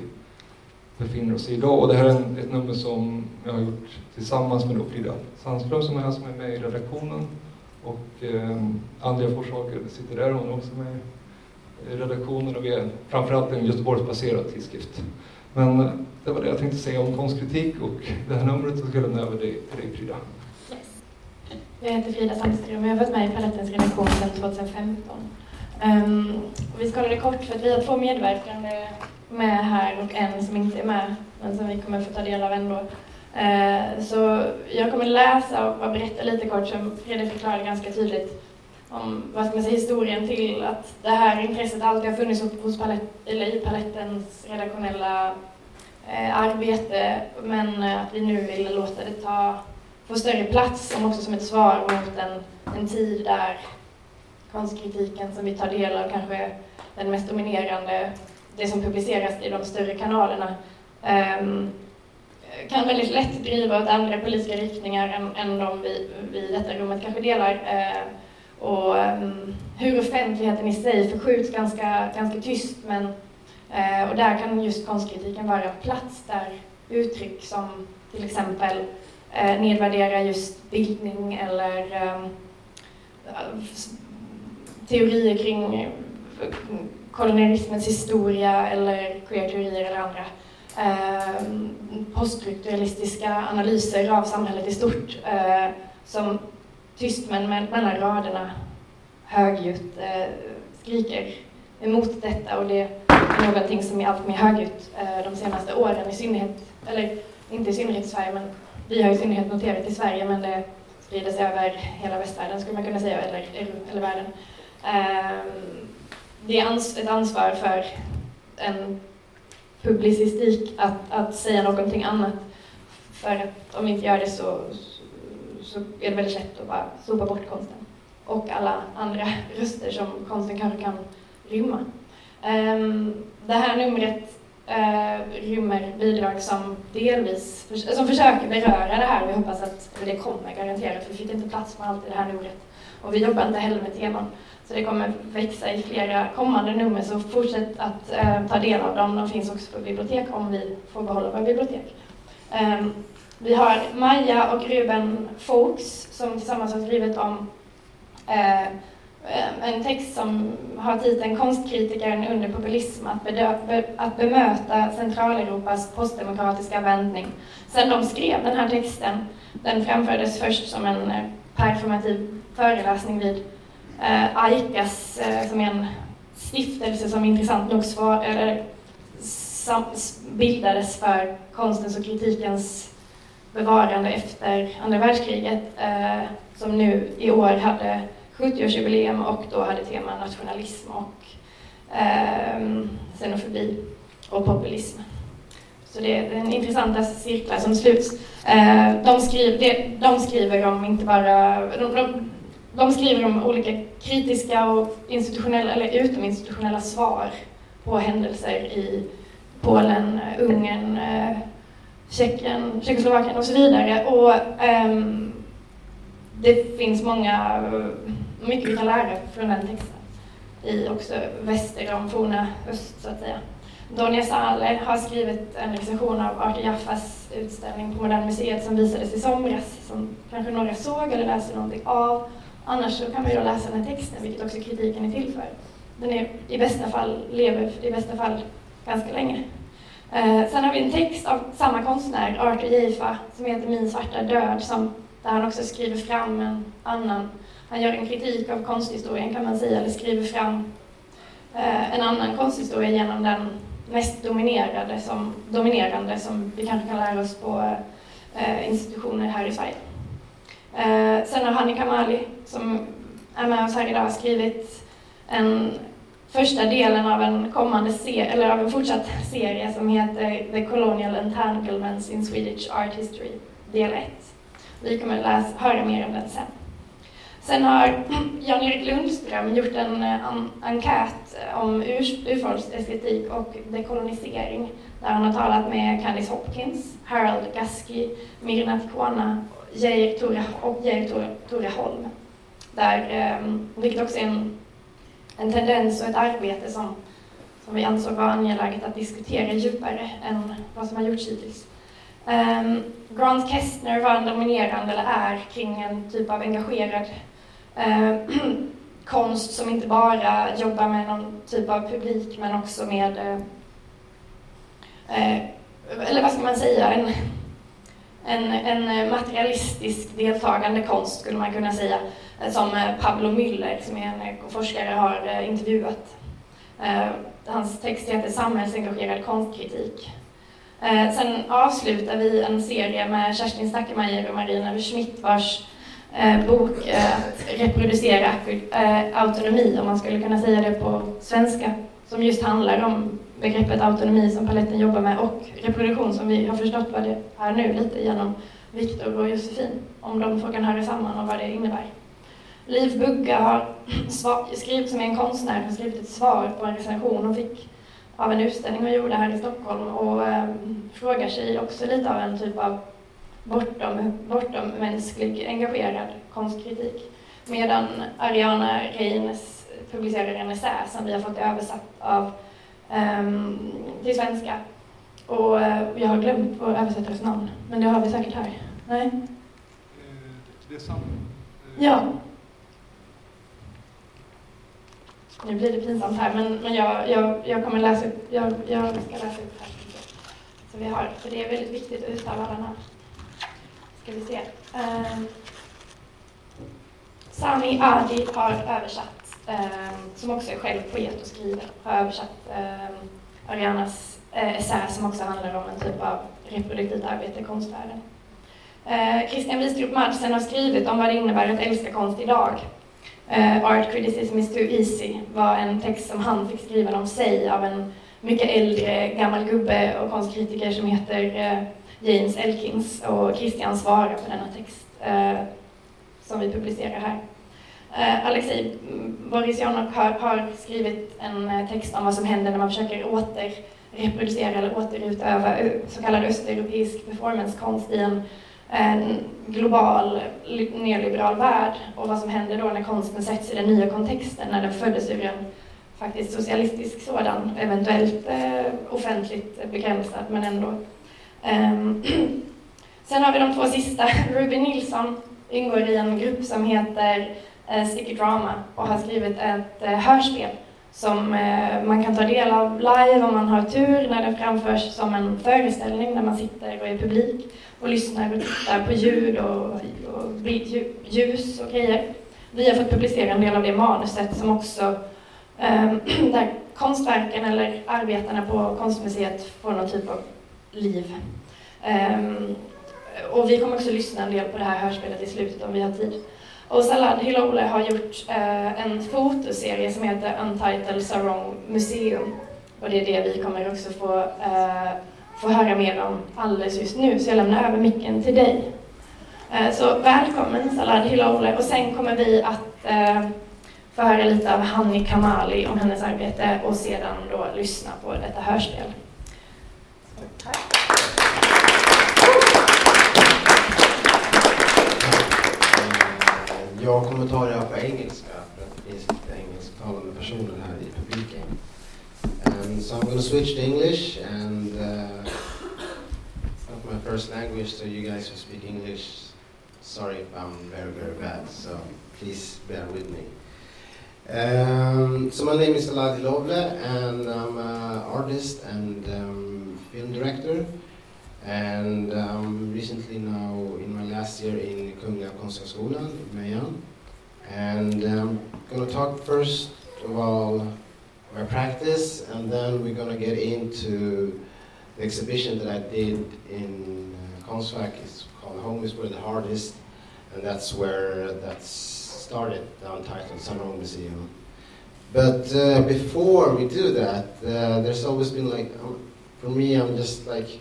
befinner oss i idag. Och det här är ett nummer som jag har gjort tillsammans med Frida Sandström som är här, som är med i redaktionen. Och eh, Andrea Forsaker sitter där, hon är också med. i redaktionen och vi är framförallt en Göteborgsbaserad tidskrift. Men eh, det var det jag tänkte säga om konstkritik och det här numret så ska jag lämna över dig, till dig Frida. Yes. Jag heter Frida Sandström och jag har varit med i Palettens redaktion sedan 2015. Um, ehm, och vi ska hålla det kort för att vi har två medverkande med här och en som inte är med, men som vi kommer få ta del av ändå. Eh, så jag kommer läsa och berätta lite kort, som Fredrik förklarade ganska tydligt, om vad ska man säga, historien till att det här intresset alltid har funnits hos palett, eller i Palettens redaktionella eh, arbete, men eh, att vi nu vill låta det ta, få större plats, som också som ett svar mot en, en tid där konstkritiken som vi tar del av kanske är den mest dominerande, det som publiceras i de större kanalerna, um, kan väldigt lätt driva åt andra politiska riktningar än, än de vi, vi i detta rummet kanske delar. Eh, och um, hur offentligheten i sig förskjuts ganska, ganska tyst men eh, och där kan just konstkritiken vara en plats där uttryck som till exempel eh, nedvärderar just bildning eller ehm, eh, teorier kring kolonialismens historia eller queer-teorier eller andra eh, poststrukturalistiska analyser av samhället i stort eh, som tyst men mellan raderna högljutt eh, skriker emot detta och det är någonting som är allt mer högljutt eh, de senaste åren i synnerhet, eller inte i synnerhet i Sverige men vi har i synnerhet noterat i Sverige men det sprider sig över hela västvärlden skulle man kunna säga, eller, eller världen. Eh, det är ett ansvar för en publicistik att, att säga någonting annat. För att om vi inte gör det så, så är det väldigt lätt att bara sopa bort konsten. Och alla andra röster som konsten kanske kan rymma. Um, det här numret uh, rymmer bidrag som delvis som försöker beröra det här och vi hoppas att det kommer garanterat, för vi fick inte plats med allt i det här numret. Och vi jobbar inte heller med teman. Så det kommer växa i flera kommande nummer, så fortsätt att eh, ta del av dem. De finns också på bibliotek om vi får behålla våra bibliotek. Eh, vi har Maja och Ruben Fuchs som tillsammans har skrivit om eh, en text som har titeln Konstkritikern under populism, att, be att bemöta Centraleuropas postdemokratiska vändning. Sen de skrev den här texten, den framfördes först som en eh, performativ föreläsning vid Eh, eh, som är en stiftelse som intressant nog svar, eller, sam, bildades för konstens och kritikens bevarande efter andra världskriget, eh, som nu i år hade 70-årsjubileum och då hade tema nationalism och eh, xenofobi och populism. Så det är en intressanta cirklar som sluts. Eh, de, skriver, de skriver om inte bara... De, de, de skriver om olika kritiska och institutionella eller utominstitutionella svar på händelser i Polen, eh, Ungern, eh, Tjeckien, Tjeckoslovakien och så vidare. Och um, det finns många, eh, mycket vi kan lära från den texten i också väster om forna öst så att säga. Donja Saleh har skrivit en recension av Arthur Jaffas utställning på Moderna Museet som visades i somras, som kanske några såg eller läste någonting av. Annars så kan man ju läsa den här texten, vilket också kritiken är till för. Den är i bästa fall, lever i bästa fall ganska länge. Eh, sen har vi en text av samma konstnär, Arthur Jeifa, som heter Min svarta död, som, där han också skriver fram en annan, han gör en kritik av konsthistorien kan man säga, eller skriver fram eh, en annan konsthistoria genom den mest dominerade som, dominerande som vi kanske kan lära oss på eh, institutioner här i Sverige. Eh, sen har Hani Kamali, som är med oss här idag, skrivit en första delen av en kommande serie, eller av en fortsatt serie som heter The Colonial Entanglements in Swedish Art History, del 1. Vi kommer läsa, höra mer om den sen. Sen har Jan-Erik Lundström gjort en eh, en enkät om urfolksestetik och dekolonisering där han har talat med Candice Hopkins, Harold Gaski, Mirna Tikwana Geir Tore, och Geir Tore, Tore Holm. Där, eh, vilket också är en, en tendens och ett arbete som, som vi ansåg var angeläget att diskutera djupare än vad som har gjorts hittills. Um, Grant Kestner var en dominerande, eller är, kring en typ av engagerad uh, konst som inte bara jobbar med någon typ av publik men också med, eh, eh eller vad ska man säga, en, en, en eh, materialistisk deltagande konst skulle man kunna säga, eh, som eh, Pablo Müller som är en forskare har intervjuat. Hans text heter Samhällsengagerad konstkritik. Sen avslutar vi en serie med Kerstin Stackemeyer och Marina Schmidt vars bok ”Att reproducera autonomi, om man skulle kunna säga det på svenska, som just handlar om begreppet autonomi som paletten jobbar med och reproduktion som vi har förstått vad det är nu lite genom Viktor och Josefin, om de två kan höra samman och vad det innebär. Liv Bugga har skrivit, som är en konstnär, har skrivit ett svar på en recension hon fick av en utställning hon gjorde här i Stockholm och eh, frågar sig också lite av en typ av bortom, bortom mänsklig engagerad konstkritik. Medan Ariana Reines publicerar en essä som vi har fått översatt av, um, till svenska. Och uh, jag har glömt vår översättares namn, men det har vi säkert här. Nej? Eh, det är samma. Ja. Nu blir det pinsamt här, men, men jag, jag, jag kommer läsa upp, jag, jag ska läsa upp här. Så vi har, för det är väldigt viktigt att uttala alla namn ska vi se. Um, Sami Adi har översatt, Ehm, som också är själv poet och skriver, har översatt ehm, Arianas eh, essä som också handlar om en typ av reproduktivt arbete i konstvärlden. Ehm, Christian Wistrup Madsen har skrivit om vad det innebär att älska konst idag. Art criticism is too easy var en text som han fick skriva om sig av en mycket äldre gammal gubbe och konstkritiker som heter eh, James Elkins och Christian svarar på denna text eh, som vi publicerar här. Eh, Alexej Borisjanov har, har, skrivit en eh, text om vad som händer när man försöker återreproducera eller återutöva så kallad östeuropeisk performancekonst i en, en global neoliberal värld och vad som händer då när konsten sätts i den nya kontexten, när den föddes ur en faktiskt socialistisk sådan, eventuellt eh, offentligt begränsad men ändå Um, sen har vi de två sista. Ruby Nilsson ingår i en grupp som heter Eh, Sticky Drama och har skrivit ett eh, hörspel som eh, man kan ta del av live om man har tur när det framförs som en föreställning där man sitter och är publik och lyssnar och tittar på ljud och, och ljus och grejer. Vi har fått publicera en del av det manuset som också ehm, där konstverken eller arbetarna på konstmuseet får någon typ av liv. Ehm, och vi kommer också lyssna en del på det här hörspelet i slutet om vi har tid. Och Salad Hilole har gjort eh, en fotoserie som heter Untitled Sarong Museum. Och det är det vi kommer också få, eh, få höra mer om alldeles just nu, så jag lämnar över micken till dig. Eh, så välkommen Salad Hilole och sen kommer vi att eh, få höra lite av Hanni Kamali om hennes arbete och sedan då lyssna på detta hörspel. Jag kommer ta det här på engelska för att det finns lite engelsktalande personer här i publiken. And so I'm going to switch to English and uh, it's not my first language so you guys who speak English, sorry if I'm very very bad so please bear with me. Um, so my name is Aladi Lovle and I'm an artist and um, film director. And um, recently now in my last year in Kungliga Konsthögskolan in Mejan. And I'm um, going to talk first of all my practice and then we're going to get into the exhibition that I did in uh, Konstfack. It's called Home is Where the Heart Is and that's where that started, the Untitled Sunroom Museum. But uh, before we do that, uh, there's always been like, um, for me, I'm just like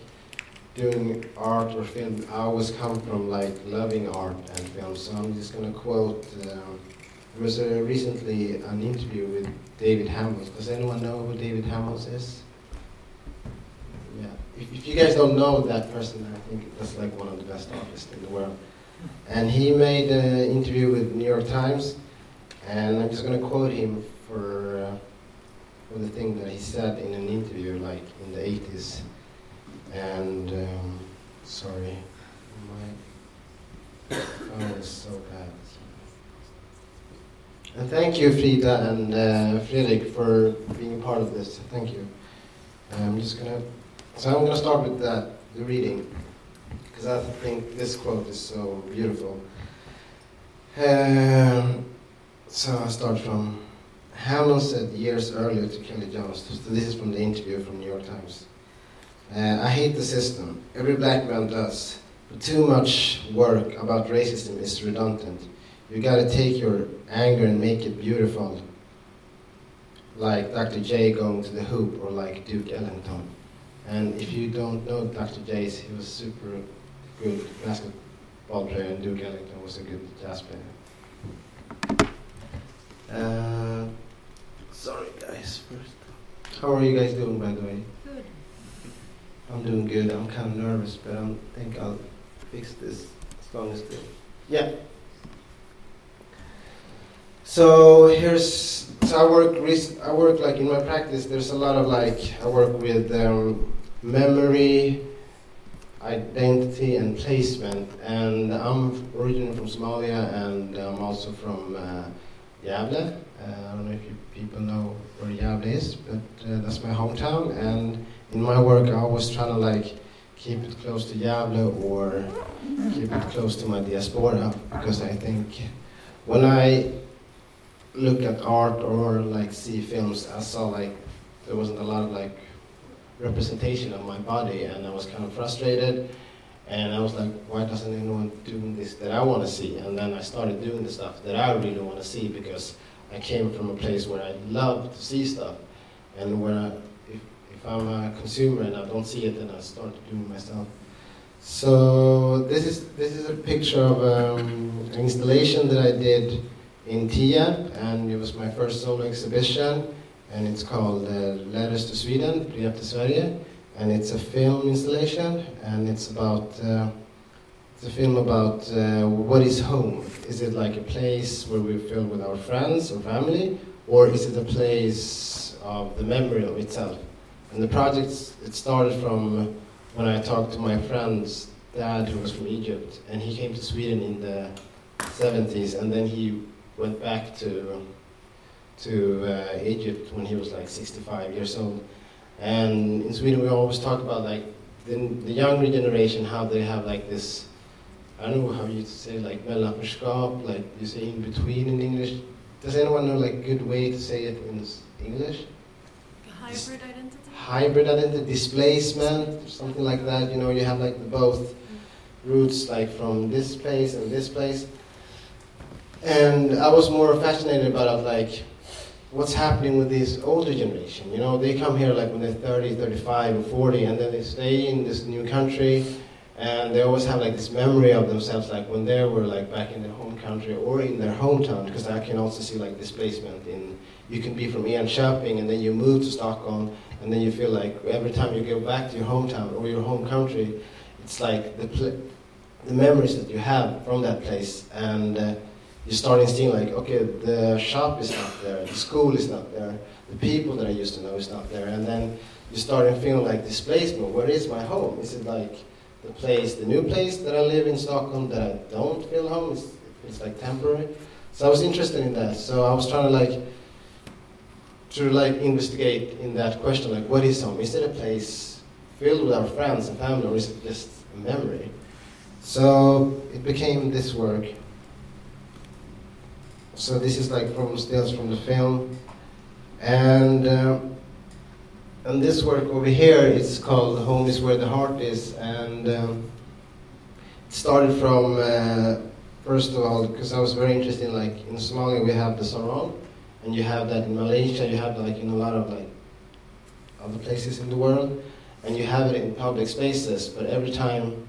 doing art or film, I always come from like loving art and film. So I'm just going to quote. Um, there was a, recently an interview with David Hamels. Does anyone know who David Hamels is? Yeah. If, if you guys don't know that person, I think that's like one of the best artists in the world. And he made an interview with New York Times, and I'm just going to quote him for uh, for the thing that he said in an interview, like in the 80s. And um, sorry, my phone is so bad. And thank you, Frida and uh, Fredrik, for being part of this. Thank you. I'm just gonna. So I'm gonna start with that, the reading, because I think this quote is so beautiful. Um, so I start from Hamlin said years earlier to Kelly Jones. So this is from the interview from New York Times. Uh, I hate the system. Every black man does. But too much work about racism is redundant. You gotta take your anger and make it beautiful. Like Dr. J going to the hoop or like Duke Ellington. And if you don't know Dr. J, he was super good basketball player and Duke Ellington was a good jazz player. Uh, sorry guys. How are you guys doing by the way? I'm doing good. I'm kind of nervous, but I think I'll fix this as long as the yeah. So here's so I work I work like in my practice. There's a lot of like I work with um, memory, identity, and placement. And I'm originally from Somalia, and I'm also from uh. Uh, I don't know if you people know where Gävle is, but uh, that's my hometown. And in my work, I always try to like keep it close to Gävle or keep it close to my diaspora because I think when I look at art or like see films, I saw like there wasn't a lot of like representation of my body, and I was kind of frustrated. And I was like, why doesn't anyone do this that I want to see? And then I started doing the stuff that I really want to see because I came from a place where I love to see stuff, and where I, I'm a consumer and I don't see it, then I start doing it myself. So this is this is a picture of um, an installation that I did in Tierp, and it was my first solo exhibition, and it's called uh, Letters to Sweden, Brev till Sverige, and it's a film installation, and it's about uh, it's a film about uh, what is home. Is it like a place where we feel with our friends or family, or is it a place of the memory of itself? And the project it started from when I talked to my friend's dad, who was from Egypt, and he came to Sweden in the 70s, and then he went back to to uh, Egypt when he was like 65 years old. And in Sweden, we always talk about like the, the younger generation, how they have like this. I don't know how you say like mellanförskap, like you say in between in English. Does anyone know like good way to say it in English? Hybrid identity. Hybrid identity, displacement, something like that. You know, you have like both roots, like from this place and this place. And I was more fascinated about like what's happening with this older generation. You know, they come here like when they're 30, 35, or 40, and then they stay in this new country, and they always have like this memory of themselves, like when they were like back in their home country or in their hometown. Because I can also see like displacement in. You can be from Ian shopping, and then you move to Stockholm, and then you feel like every time you go back to your hometown or your home country, it's like the the memories that you have from that place and. Uh, you're starting seeing like, okay, the shop is not there, the school is not there, the people that I used to know is not there, and then you're start feeling like displacement. Where is my home? Is it like the place, the new place that I live in Stockholm that I don't feel home? It's, it's like temporary. So I was interested in that. So I was trying to like to like investigate in that question, like what is home? Is it a place filled with our friends and family, or is it just a memory? So it became this work. So this is like from stills from the film, and uh, and this work over here is called "Home Is Where the Heart Is," and um, it started from uh, first of all because I was very interested in like in Somalia we have the sarong, and you have that in Malaysia, you have like in a lot of like other places in the world, and you have it in public spaces, but every time,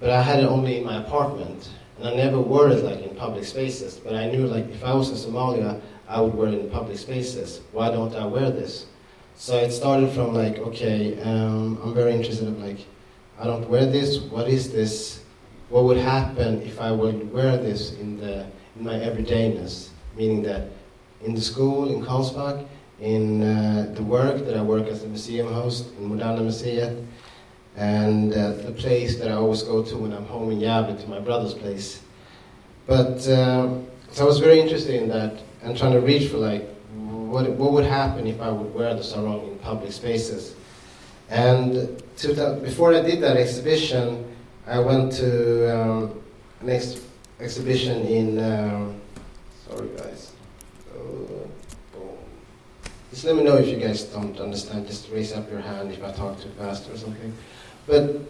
but I had it only in my apartment and I never wore it like in public spaces, but I knew like if I was in Somalia, I would wear it in public spaces. Why don't I wear this? So it started from like, okay, um, I'm very interested in like, I don't wear this. What is this? What would happen if I would wear this in the in my everydayness? Meaning that in the school in Karlsbad, in uh, the work that I work as a museum host in Moderna Museet, and uh, the place that I always go to when I'm home in Gävle, to my brother's place. But uh, so I was very interested in that and trying to reach for like what what would happen if I would wear the sarong in public spaces. And that, before I did that exhibition, I went to um, an ex- exhibition in. Um, sorry, guys. Just let me know if you guys don't understand. Just raise up your hand if I talk too fast or something. But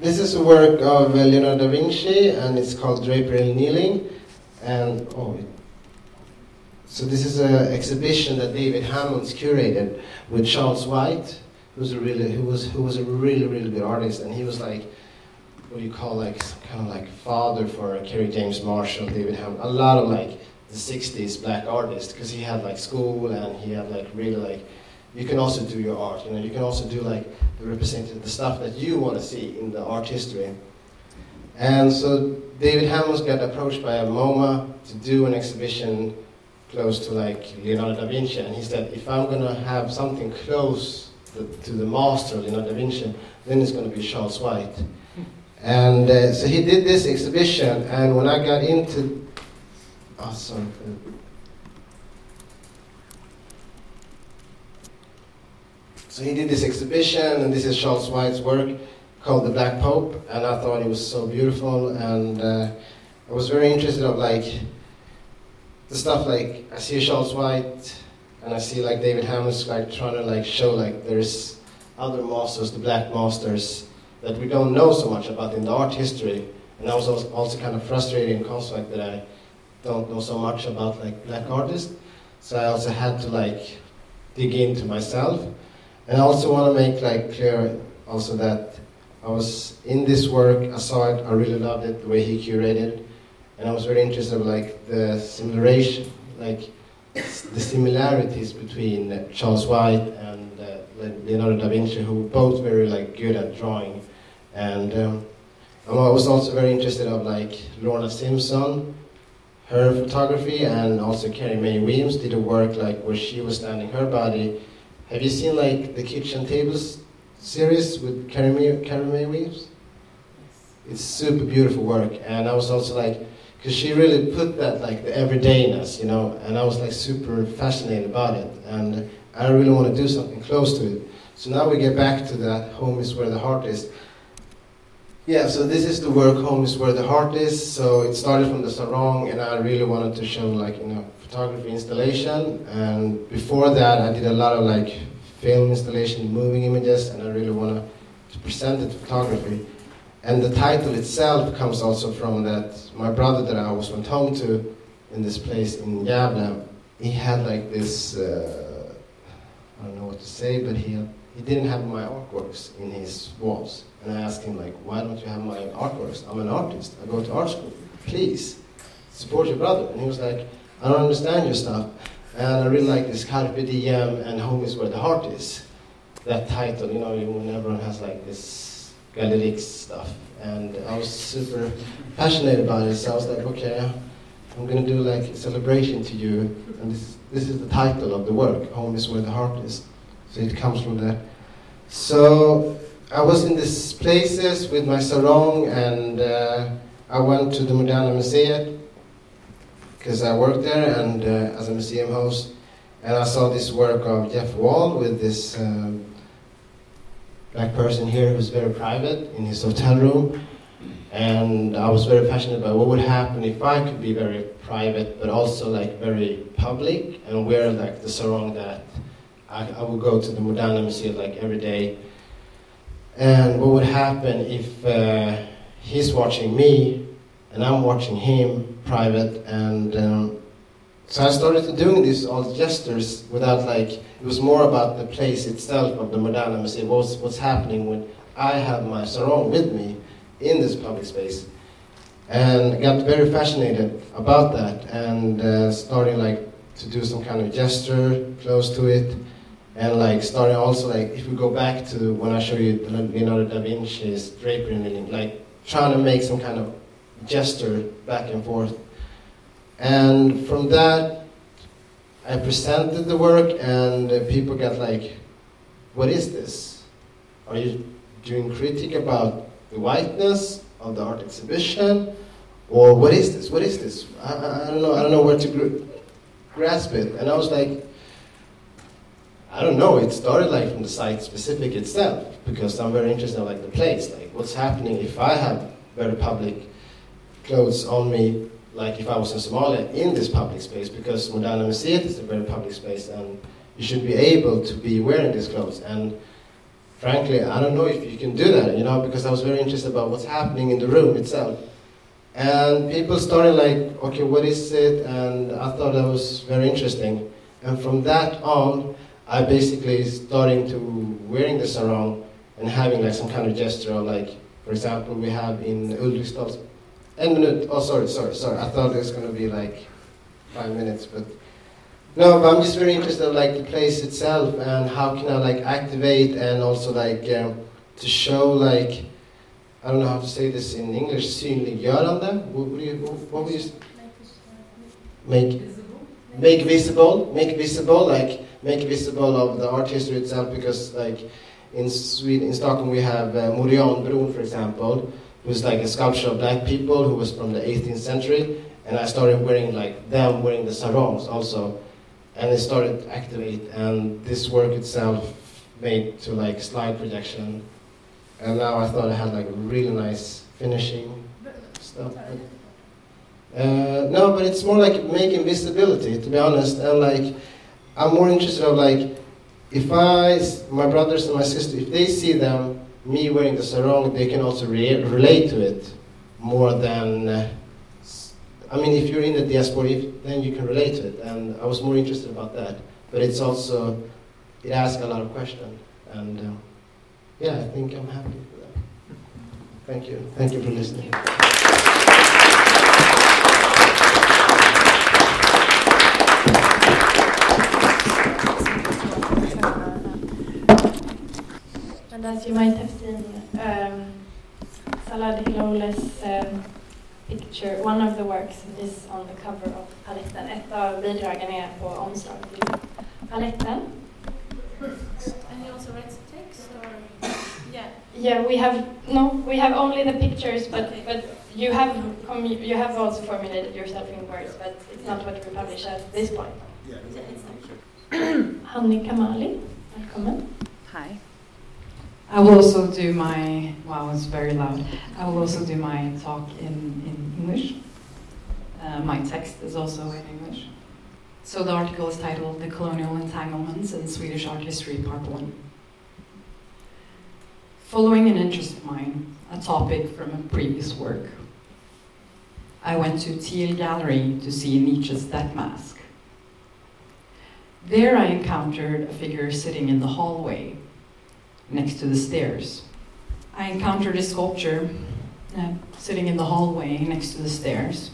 this is a work of uh, Leonardo da Vinci, and it's called Drapery Kneeling. And oh, so this is an exhibition that David Hammonds curated with Charles White, who's a really who was who was a really really good artist, and he was like what do you call like kind of like father for Kerry James Marshall, David Hammond, a lot of like the '60s black artist because he had like school and he had like really like you can also do your art, you know, you can also do like the representative the stuff that you want to see in the art history. And so David Hammonds got approached by a MoMA to do an exhibition close to like Leonardo da Vinci, and he said, if I'm gonna have something close to, to the master Leonardo da Vinci, then it's gonna be Charles White. And uh, so he did this exhibition, and when I got into, sorry. So he did this exhibition, and this is Charles White's work called The Black Pope, and I thought it was so beautiful, and uh, I was very interested of like the stuff like I see Charles White, and I see like David Hammonds like trying to like show like there's other masters, the black masters that we don't know so much about in the art history, and I was also kind of frustrated in Construct that I don't know so much about like black artists, so I also had to like dig into myself. And I also want to make like clear also that I was in this work, I saw it, I really loved it, the way he curated, and I was very interested in like the similaration, like the similarities between Charles White and uh, Leonardo da Vinci, who were both very like good at drawing, and um, I was also very interested of like Lorna Simpson, her photography, and also Carrie Mae Weems did a work like where she was standing her body. Have you seen like the kitchen tables series with Carrie Mae, Carrie Mae Weems? It's super beautiful work, and I was also like, because she really put that like the everydayness, you know, and I was like super fascinated about it, and I really want to do something close to it. So now we get back to that home is where the heart is. Yeah, so this is the work home is where the heart is. So it started from the sarong, and I really wanted to show like you know photography installation. And before that, I did a lot of like film installation, moving images, and I really wanted to present it photography. And the title itself comes also from that my brother that I always went home to in this place in Gävle, he had like this, uh, I don't know what to say, but he, he didn't have my artworks in his walls. And I asked him like, why don't you have my artworks? I'm an artist, I go to art school, please, support your brother. And he was like, I don't understand your stuff. And I really like this Carpe Diem and Home is where the heart is. That title, you know, when everyone has like this Galerix stuff. And I was super passionate about it, so I was like, okay, I'm gonna do like a celebration to you. And this, this is the title of the work, Home is where the heart is. So it comes from that. So I was in these places with my sarong, and uh, I went to the Moderna Museet because I worked there and uh, as a museum host, and I saw this work of Jeff Wall with this um, black person here who's very private in his hotel room, and I was very passionate about what would happen if I could be very private, but also like very public, and wear like the sarong that I, I would go to the Moderna Museum like every day. And what would happen if uh, he's watching me and I'm watching him private and um, so I started doing these all gestures without like it was more about the place itself of the Moderna Museum. What's what's happening when I have my sarong with me in this public space, and got very fascinated about that and uh, starting like to do some kind of gesture close to it, and like starting also like if we go back to when I show you Leonardo da Vinci's drapery kneeling, like trying to make some kind of gesture back and forth. And from that, I presented the work, and people got like, What is this? Are you doing critique about the whiteness of the art exhibition? or what is this? What is this? I, I, I don't know. I don't know where to gr- grasp it. And I was like, I don't know. It started like from the site specific itself because I'm very interested in like the place, like what's happening if I have very public clothes on me, like if I was in Somalia in this public space? Because Moderna Museet is a very public space and you should be able to be wearing these clothes. And frankly I don't know if you can do that you know because I was very interested about what's happening in the room itself. And people started like okay what is it? And I thought that was very interesting. And from that on I basically starting to wearing the sarong and having like some kind of gesture like for example we have in Ulriksdal en minute oh sorry sorry sorry I thought it was going to be like five minutes but no, but I'm just very interested in like the place itself and how can I like activate and also like um, to show like I don't know how to say this in English synliggörande. What would you what would you make make visible make visible like make visible of the art history itself because like in Sweden in Stockholm we have uh, Morianbron for example who's like a sculpture of black people who was from the 18th century. And I started wearing like them wearing the sarongs also. And it started to activate. And this work itself made to like slide projection. And now I thought I had like really nice finishing stuff. Uh, no but it's more like making visibility to be honest. And like I'm more interested of like if I, my brothers and my sister if they see them me wearing the sarong they can also re- relate to it more than uh, I mean, if you're in the diaspora, if, then you can relate to it. And I was more interested about that. But it's also, it asks a lot of questions. And uh, yeah, I think I'm happy with that. Thank you. Thank you for listening. And as you might have seen, um, Salah Hilole's um, picture, one of the works is on the cover of paletten. Ett av bidragen är på omslaget till paletten. And he also writes text or yeah. Yeah, we have no, we have only the pictures, but but you have you have also formulated yourself in words, but it's not what we publish at this point. Hanni Kamali, välkommen. Hi. I will also do my, wow, it's very loud. I will also do my talk in, in English. Uh, my text is also in English. So the article is titled The Colonial Entanglements in Swedish Art History, Part 1. Following an interest of mine, a topic from a previous work, I went to Thiel Gallery to see Nietzsche's Death Mask. There I encountered a figure sitting in the hallway next to the stairs. I encountered a sculpture uh, sitting in the hallway next to the stairs.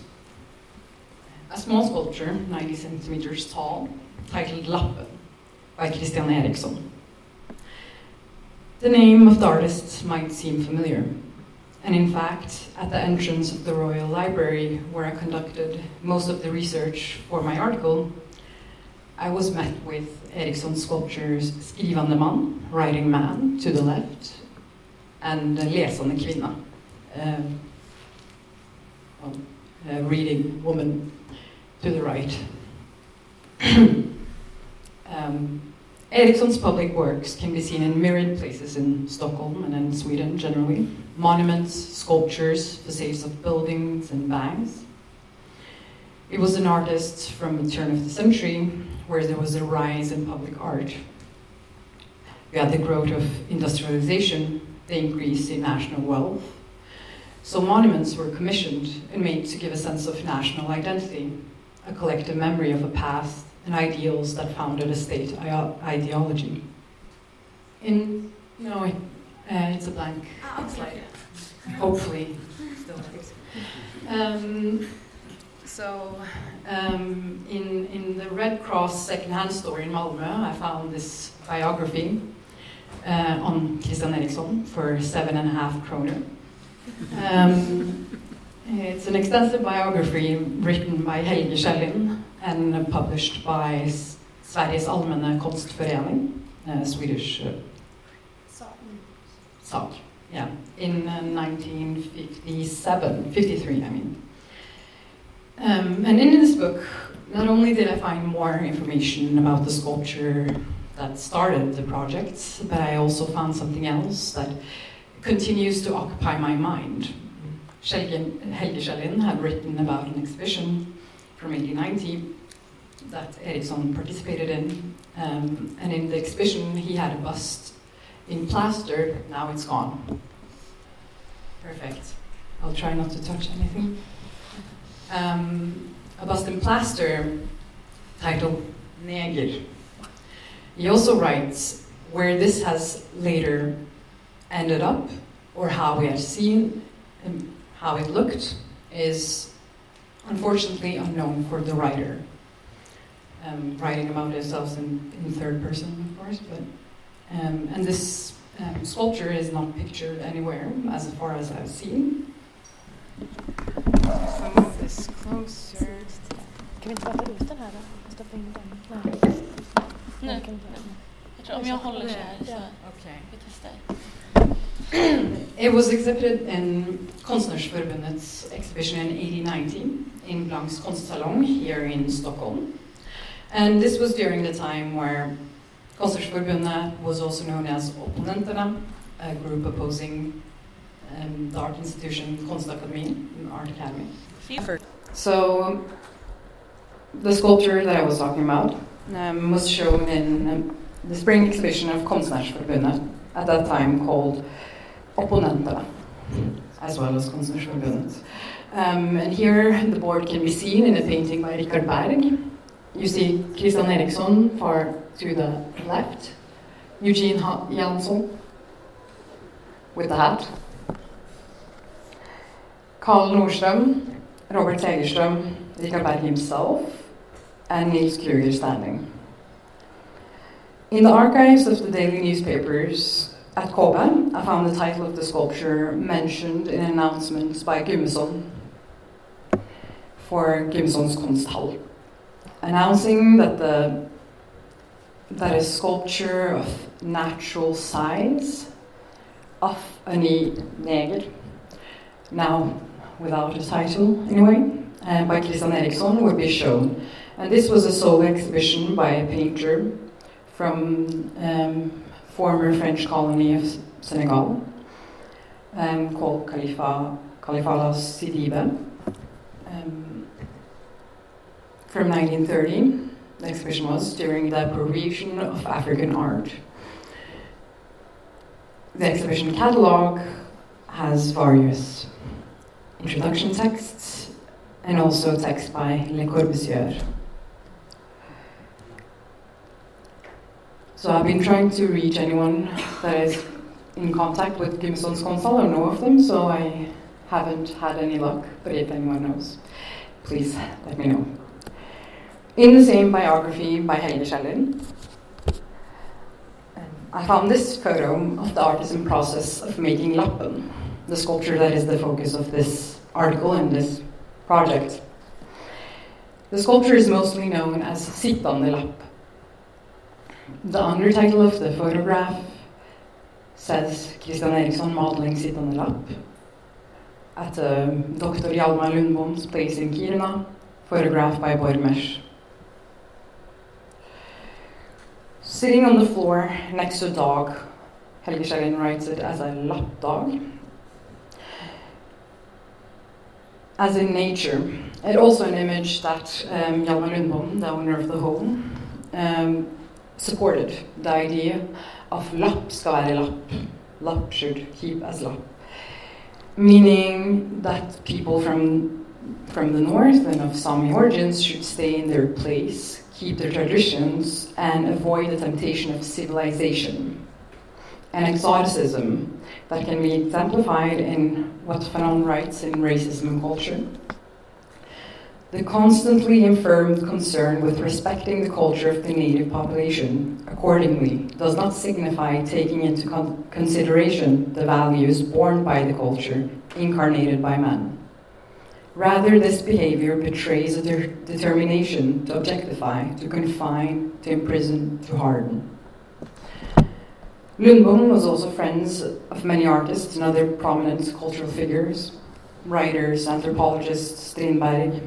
A small sculpture, 90 centimeters tall, titled Lappen by Christian Eriksson. The name of the artist might seem familiar, and in fact, at the entrance of the Royal Library, where I conducted most of the research for my article, I was met with Eriksson's sculptures Skrivande man, writing man, to the left, and Läsande kvinna, uh, reading woman, to the right. um, public works can be seen in myriad places in Stockholm and in Sweden generally. Monuments, sculptures, facades of buildings and banks. He was an artist from the turn of the century, where there was a rise in public art. We had the growth of industrialization, the increase in national wealth. So monuments were commissioned and made to give a sense of national identity, a collective memory of a past and ideals that founded a state ideology. In no, uh, it's a blank slide. Hopefully. Um, so, um, in, in the Red Cross secondhand store in Malmö, I found this biography uh, on Christian Eriksson for seven and a half kroner. Um, it's an extensive biography written by Helge Kjellin and published by Sveriges Allmänna Konstförening, uh, Swedish uh, SAK, yeah, in uh, 1957, 53, I mean. Um, and in this book, not only did I find more information about the sculpture that started the project, but I also found something else that continues to occupy my mind. Helge Kjellin had written about an exhibition from 1890 that Eriksson participated in. Um, and in the exhibition, he had a bust in plaster. Now it's gone. Perfect. I'll try not to touch anything. Um, a bust in plaster titled Neger. He also writes where this has later ended up, or how we have seen um, how it looked, is unfortunately unknown for the writer. Um, writing about themselves in, in, third person, of course, but um, and this um, sculpture is not pictured anywhere, as far as I've seen. Move this closer. Kan vi inte bara ut den här då? Stoppa in den? Nej. Nu. Jag tror om jag håller så här så okay. vi testar. It was exhibited in Konstnärsförbundets exhibition in 1890 in Blancs konstsalong here in Stockholm. And this was during the time where Konstnärsförbundet was also known as Opponenterna, a group opposing um, the art institution Konstakademin, Art Academy. So the sculpture that I was talking about um, was shown in um, the spring exhibition of Konstnärsförbundet, at that time called Opponenterna, as well as Konstnärsförbundet. Um, and here the board can be seen in a painting by Richard Berg. You see Christian Eriksson far to the left, Eugene Jansson with the hat, Carl Nordström, Robert Segerström, Berg himself, and Niels Kruger standing. In the archives of the daily newspapers at Kobe, I found the title of the sculpture mentioned in announcements by Gimson for Gimson's Konsthall, announcing that the that a sculpture of natural size of a neger, now without a title anyway, uh, by Christian Eriksson would be shown. And this was a solo exhibition by a painter from um, former French colony of Senegal um, called Khalifa, Khalifa Sidibe um, from 1930. The exhibition was during the appropriation of African art. The exhibition catalogue has various introduction texts and also text by Le Corbusier. So I've been trying to reach anyone that is in contact with Gimson's Console or know of them, so I haven't had any luck, but if anyone knows, please let me know. In the same biography by Helge Kjellin, um, I found this photo of the artisan process of making lappen, the sculpture that is the focus of this article and this project. The sculpture is mostly known as Sittande lapp, the undertitle of the photograph says Christian Eriksson modeling sittande lapp at uh, Dr. Hjalmar Lundbom's place in Kiruna, photographed by Bormesh. Sitting on the floor next to a dog, Helge Kjellin writes it as a lap dog. As in nature, and also an image that um, Hjalmar Lundbom, the owner of the home, um, supported the idea of lapp ska vara lapp. Lapp should keep as lapp. Meaning that people from, from the north and of Sami origins should stay in their place, keep their traditions, and avoid the temptation of civilization. An exoticism that can be exemplified in what Fanon writes in Racism and Culture the constantly affirmed concern with respecting the culture of the native population, accordingly, does not signify taking into con- consideration the values borne by the culture incarnated by man. Rather, this behavior betrays a de- determination to objectify, to confine, to imprison, to harden. Lundbom was also friends of many artists and other prominent cultural figures, writers, anthropologists, Strindberg,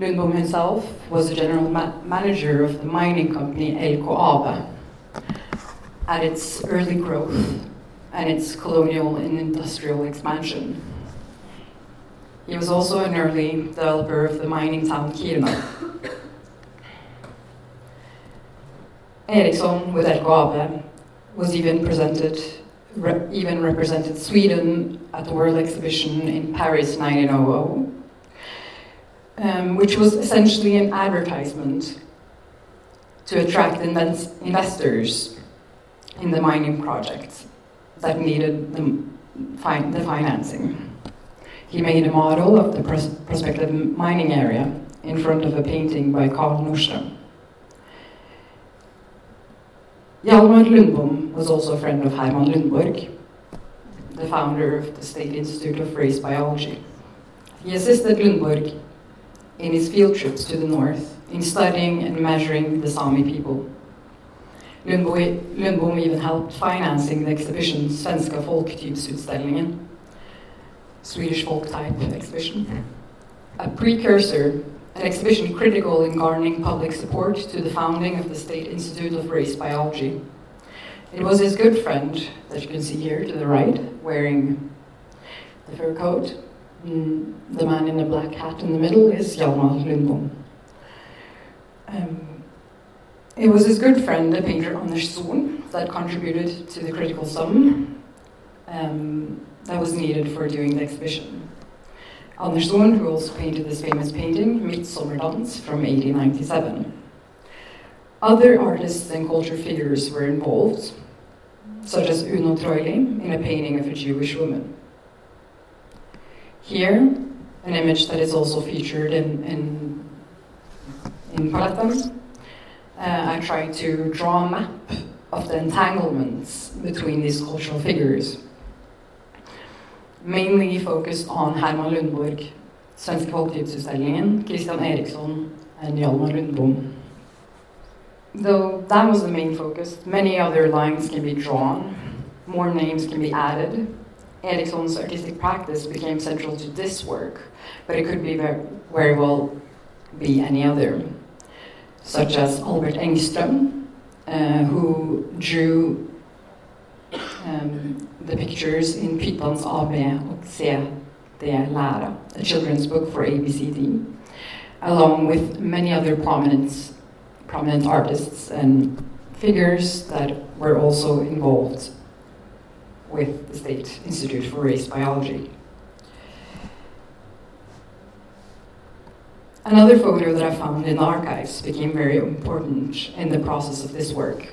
Lundbom himself was the general ma- manager of the mining company LKAB at its early growth and its colonial and industrial expansion. He was also an early developer of the mining town Kiruna. Ericsson with LKAB was even presented, re- even represented Sweden at the World Exhibition in Paris 1900, um, which was essentially an advertisement to attract investors in the mining project that needed the, fi- the financing. He made a model of the pros- prospective mining area in front of a painting by Carl Nordström. Hjalmar Lundbom was also a friend of Herman Lundborg, the founder of the State Institute of Race Biology. He assisted Lundborg in his field trips to the north in studying and measuring the Sami people. Lundbo- Lundbom even helped financing the exhibition Svenska folktypsutställningen, Swedish folk type exhibition, a precursor an exhibition critical in garnering public support to the founding of the State Institute of Race Biology. It was his good friend that you can see here to the right, wearing the fur coat. Mm, the man in the black hat in the middle is Hjalmar Lundbom. Um, it was his good friend, the painter Anders Zorn, that contributed to the critical sum um, that was needed for doing the exhibition. Anders Zorn, who also painted this famous painting, Midsommardans, from 1897. Other artists and culture figures were involved, such as Uno Troili in a painting of a Jewish woman. Here, an image that is also featured in, in, in. Uh, I tried to draw a map of the entanglements between these cultural figures mainly focused on Herman Lundborg, Svenska folktypsutställningen, Christian Eriksson, and Hjalmar Lundbom. Though that was the main focus, many other lines can be drawn, more names can be added. Eriksson's artistic practice became central to this work, but it could be very, very well be any other, such as Albert Engström, uh, who drew um, the pictures in Pythons AB och C lära, a children's book for ABCD, along with many other prominent, prominent artists and figures that were also involved with the State Institute for Race Biology. Another photo that I found in the archives became very important in the process of this work.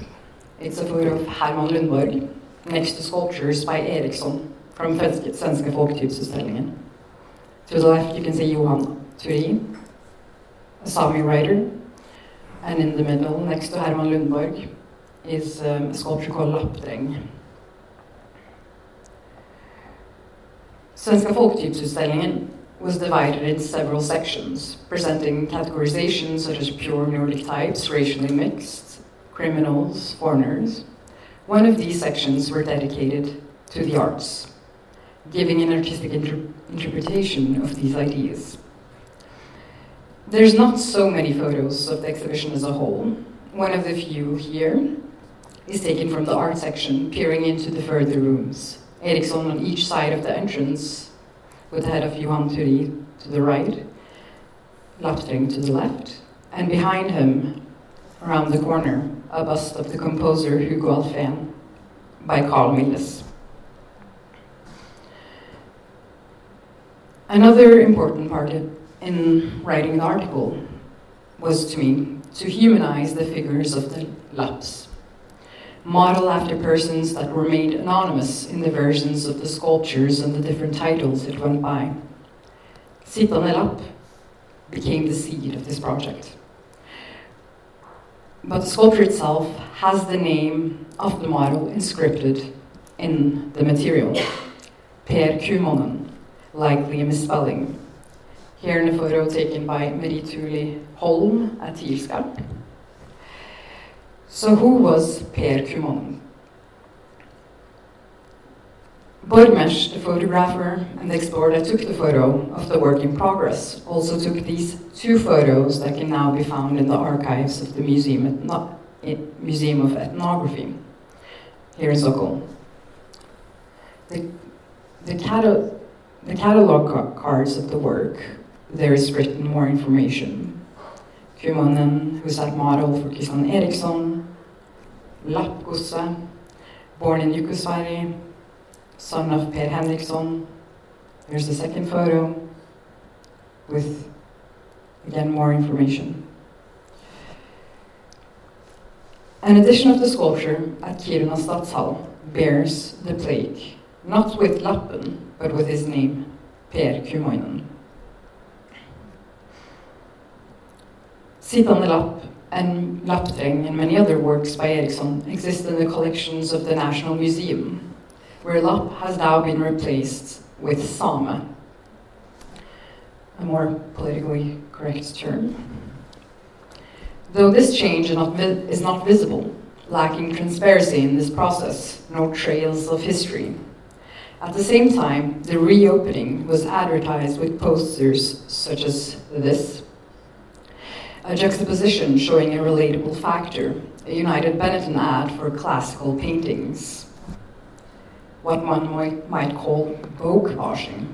It's a photo of Herman Lundborg, next to sculptures by Eriksson from Svenska folktypsutställningen. To the left you can see Johan Turin, a Sami writer, and in the middle, next to Herman Lundborg, is um, a sculpture called Lappdräng. Svenska folktypsutställningen was divided in several sections, presenting categorizations such as pure Nordic types, racially mixed, criminals, foreigners, one of these sections were dedicated to the arts, giving an artistic inter- interpretation of these ideas. There's not so many photos of the exhibition as a whole. One of the few here is taken from the art section, peering into the further rooms. Eriksson on each side of the entrance, with the head of Johan Turi to the right, Laptring to the left, and behind him, around the corner, a bust of the composer Hugo Alfvén by Carl Milles. Another important part in writing the article was to me to humanize the figures of the Laps, model after persons that were made anonymous in the versions of the sculptures and the different titles it went by. Sittande Lapp became the seed of this project but the sculpture itself has the name of the model inscripted in the material. Per Kumonen, likely a misspelling. Here in a photo taken by Marie Thuli Holm at Tilska. So who was Per Kumonen? Borgmesh, the photographer and the explorer that took the photo of the work in progress, also took these two photos that can now be found in the archives of the Museum, Ethno- eh, Museum of Ethnography here in Stockholm. The, the, the catalog ca- cards of the work, there is written more information. Kumanen, who that model for Christian Eriksson, Lappgosse, born in Jukkasvari, son of Per Henriksson. There's the second photo with, again, more information. An edition of the sculpture at Kiruna Stadshall bears the plaque, not with Lappen, but with his name, Per Kumoinen. Sittande Lapp and Lappdräng and many other works by Eriksson exist in the collections of the National Museum, where Lapp has now been replaced with Same, a more politically correct term. Though this change is not, is not visible, lacking transparency in this process, no trails of history. At the same time, the reopening was advertised with posters such as this a juxtaposition showing a relatable factor, a United Benetton ad for classical paintings. What one might, might call vogue washing,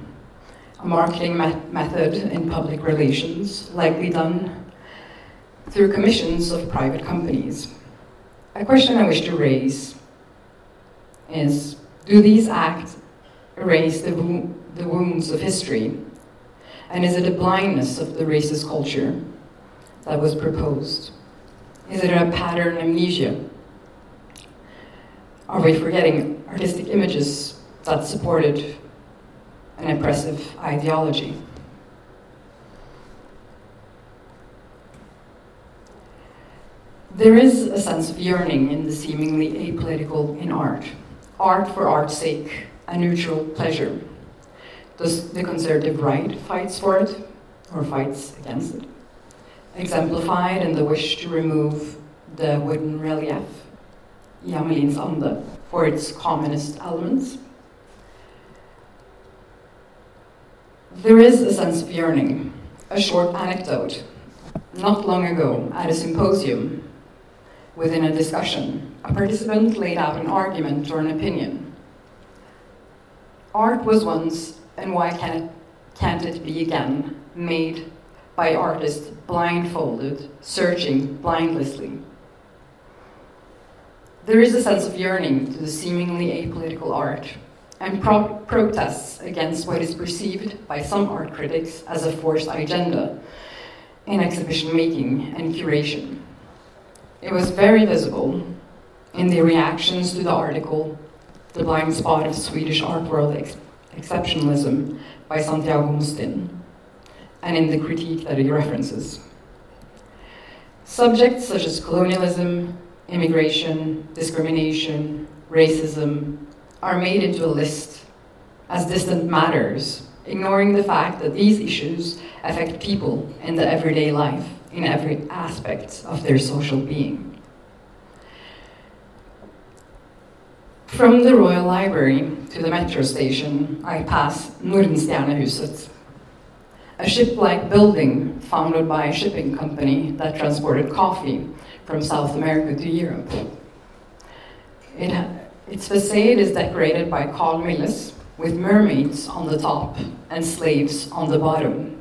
a marketing me- method in public relations, likely done through commissions of private companies. A question I wish to raise is Do these acts erase the, wo- the wounds of history? And is it a blindness of the racist culture that was proposed? Is it a pattern amnesia? Are we forgetting artistic images that supported an oppressive ideology? There is a sense of yearning in the seemingly apolitical in art. Art for art's sake, a neutral pleasure. Does the conservative right fights for it or fights against it? Exemplified in the wish to remove the wooden relief, Jamelin's Ande, for its communist elements. There is a sense of yearning. A short anecdote. Not long ago, at a symposium, within a discussion, a participant laid out an argument or an opinion. Art was once, and why can it, can't it be again, made by artists blindfolded, searching blindlessly. There is a sense of yearning to the seemingly apolitical art and pro- protests against what is perceived by some art critics as a forced agenda in exhibition making and curation. It was very visible in the reactions to the article The Blind Spot of Swedish Art World Ex- Exceptionalism by Santiago Mustin, and in the critique that it references. Subjects such as colonialism, immigration, discrimination, racism are made into a list as distant matters, ignoring the fact that these issues affect people in the everyday life in every aspect of their social being. From the Royal Library to the metro station, I pass Nordenstjernehuset, a ship-like building founded by a shipping company that transported coffee from South America to Europe. It its facade is decorated by Carl Milles with mermaids on the top and slaves on the bottom.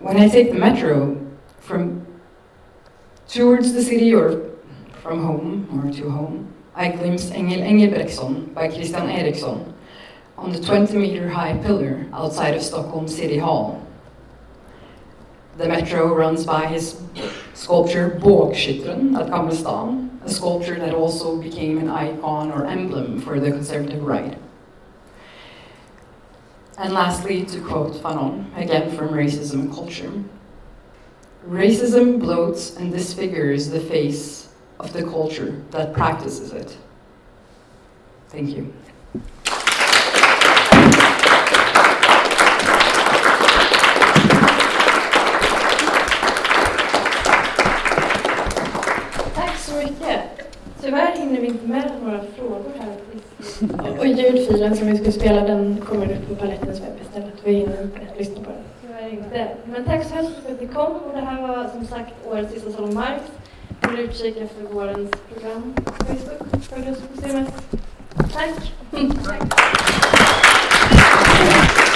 When I take the metro from towards the city or from home or to home, I glimpse Engel Engelbrektsson by Christian Eriksson on the 20 meter high pillar outside of Stockholm City Hall. The metro runs by his sculpture Bågskytteren at Gamla stan, a sculpture that also became an icon or emblem for the conservative right. And lastly, to quote Fanon, again from Racism and Culture Racism bloats and disfigures the face of the culture that practices it. Thank you. Tyvärr hinner vi inte med några frågor här. Och ljudfilen som vi skulle spela den kommer upp på Palettens webb istället. Vi hinner inte lyssna på den. Tyvärr inte. Men tack så hemskt för att ni kom. Och det här var som sagt årets sista Salon Marx. Håll utkik efter vårens program på Facebook. Följ oss på CMS. Tack!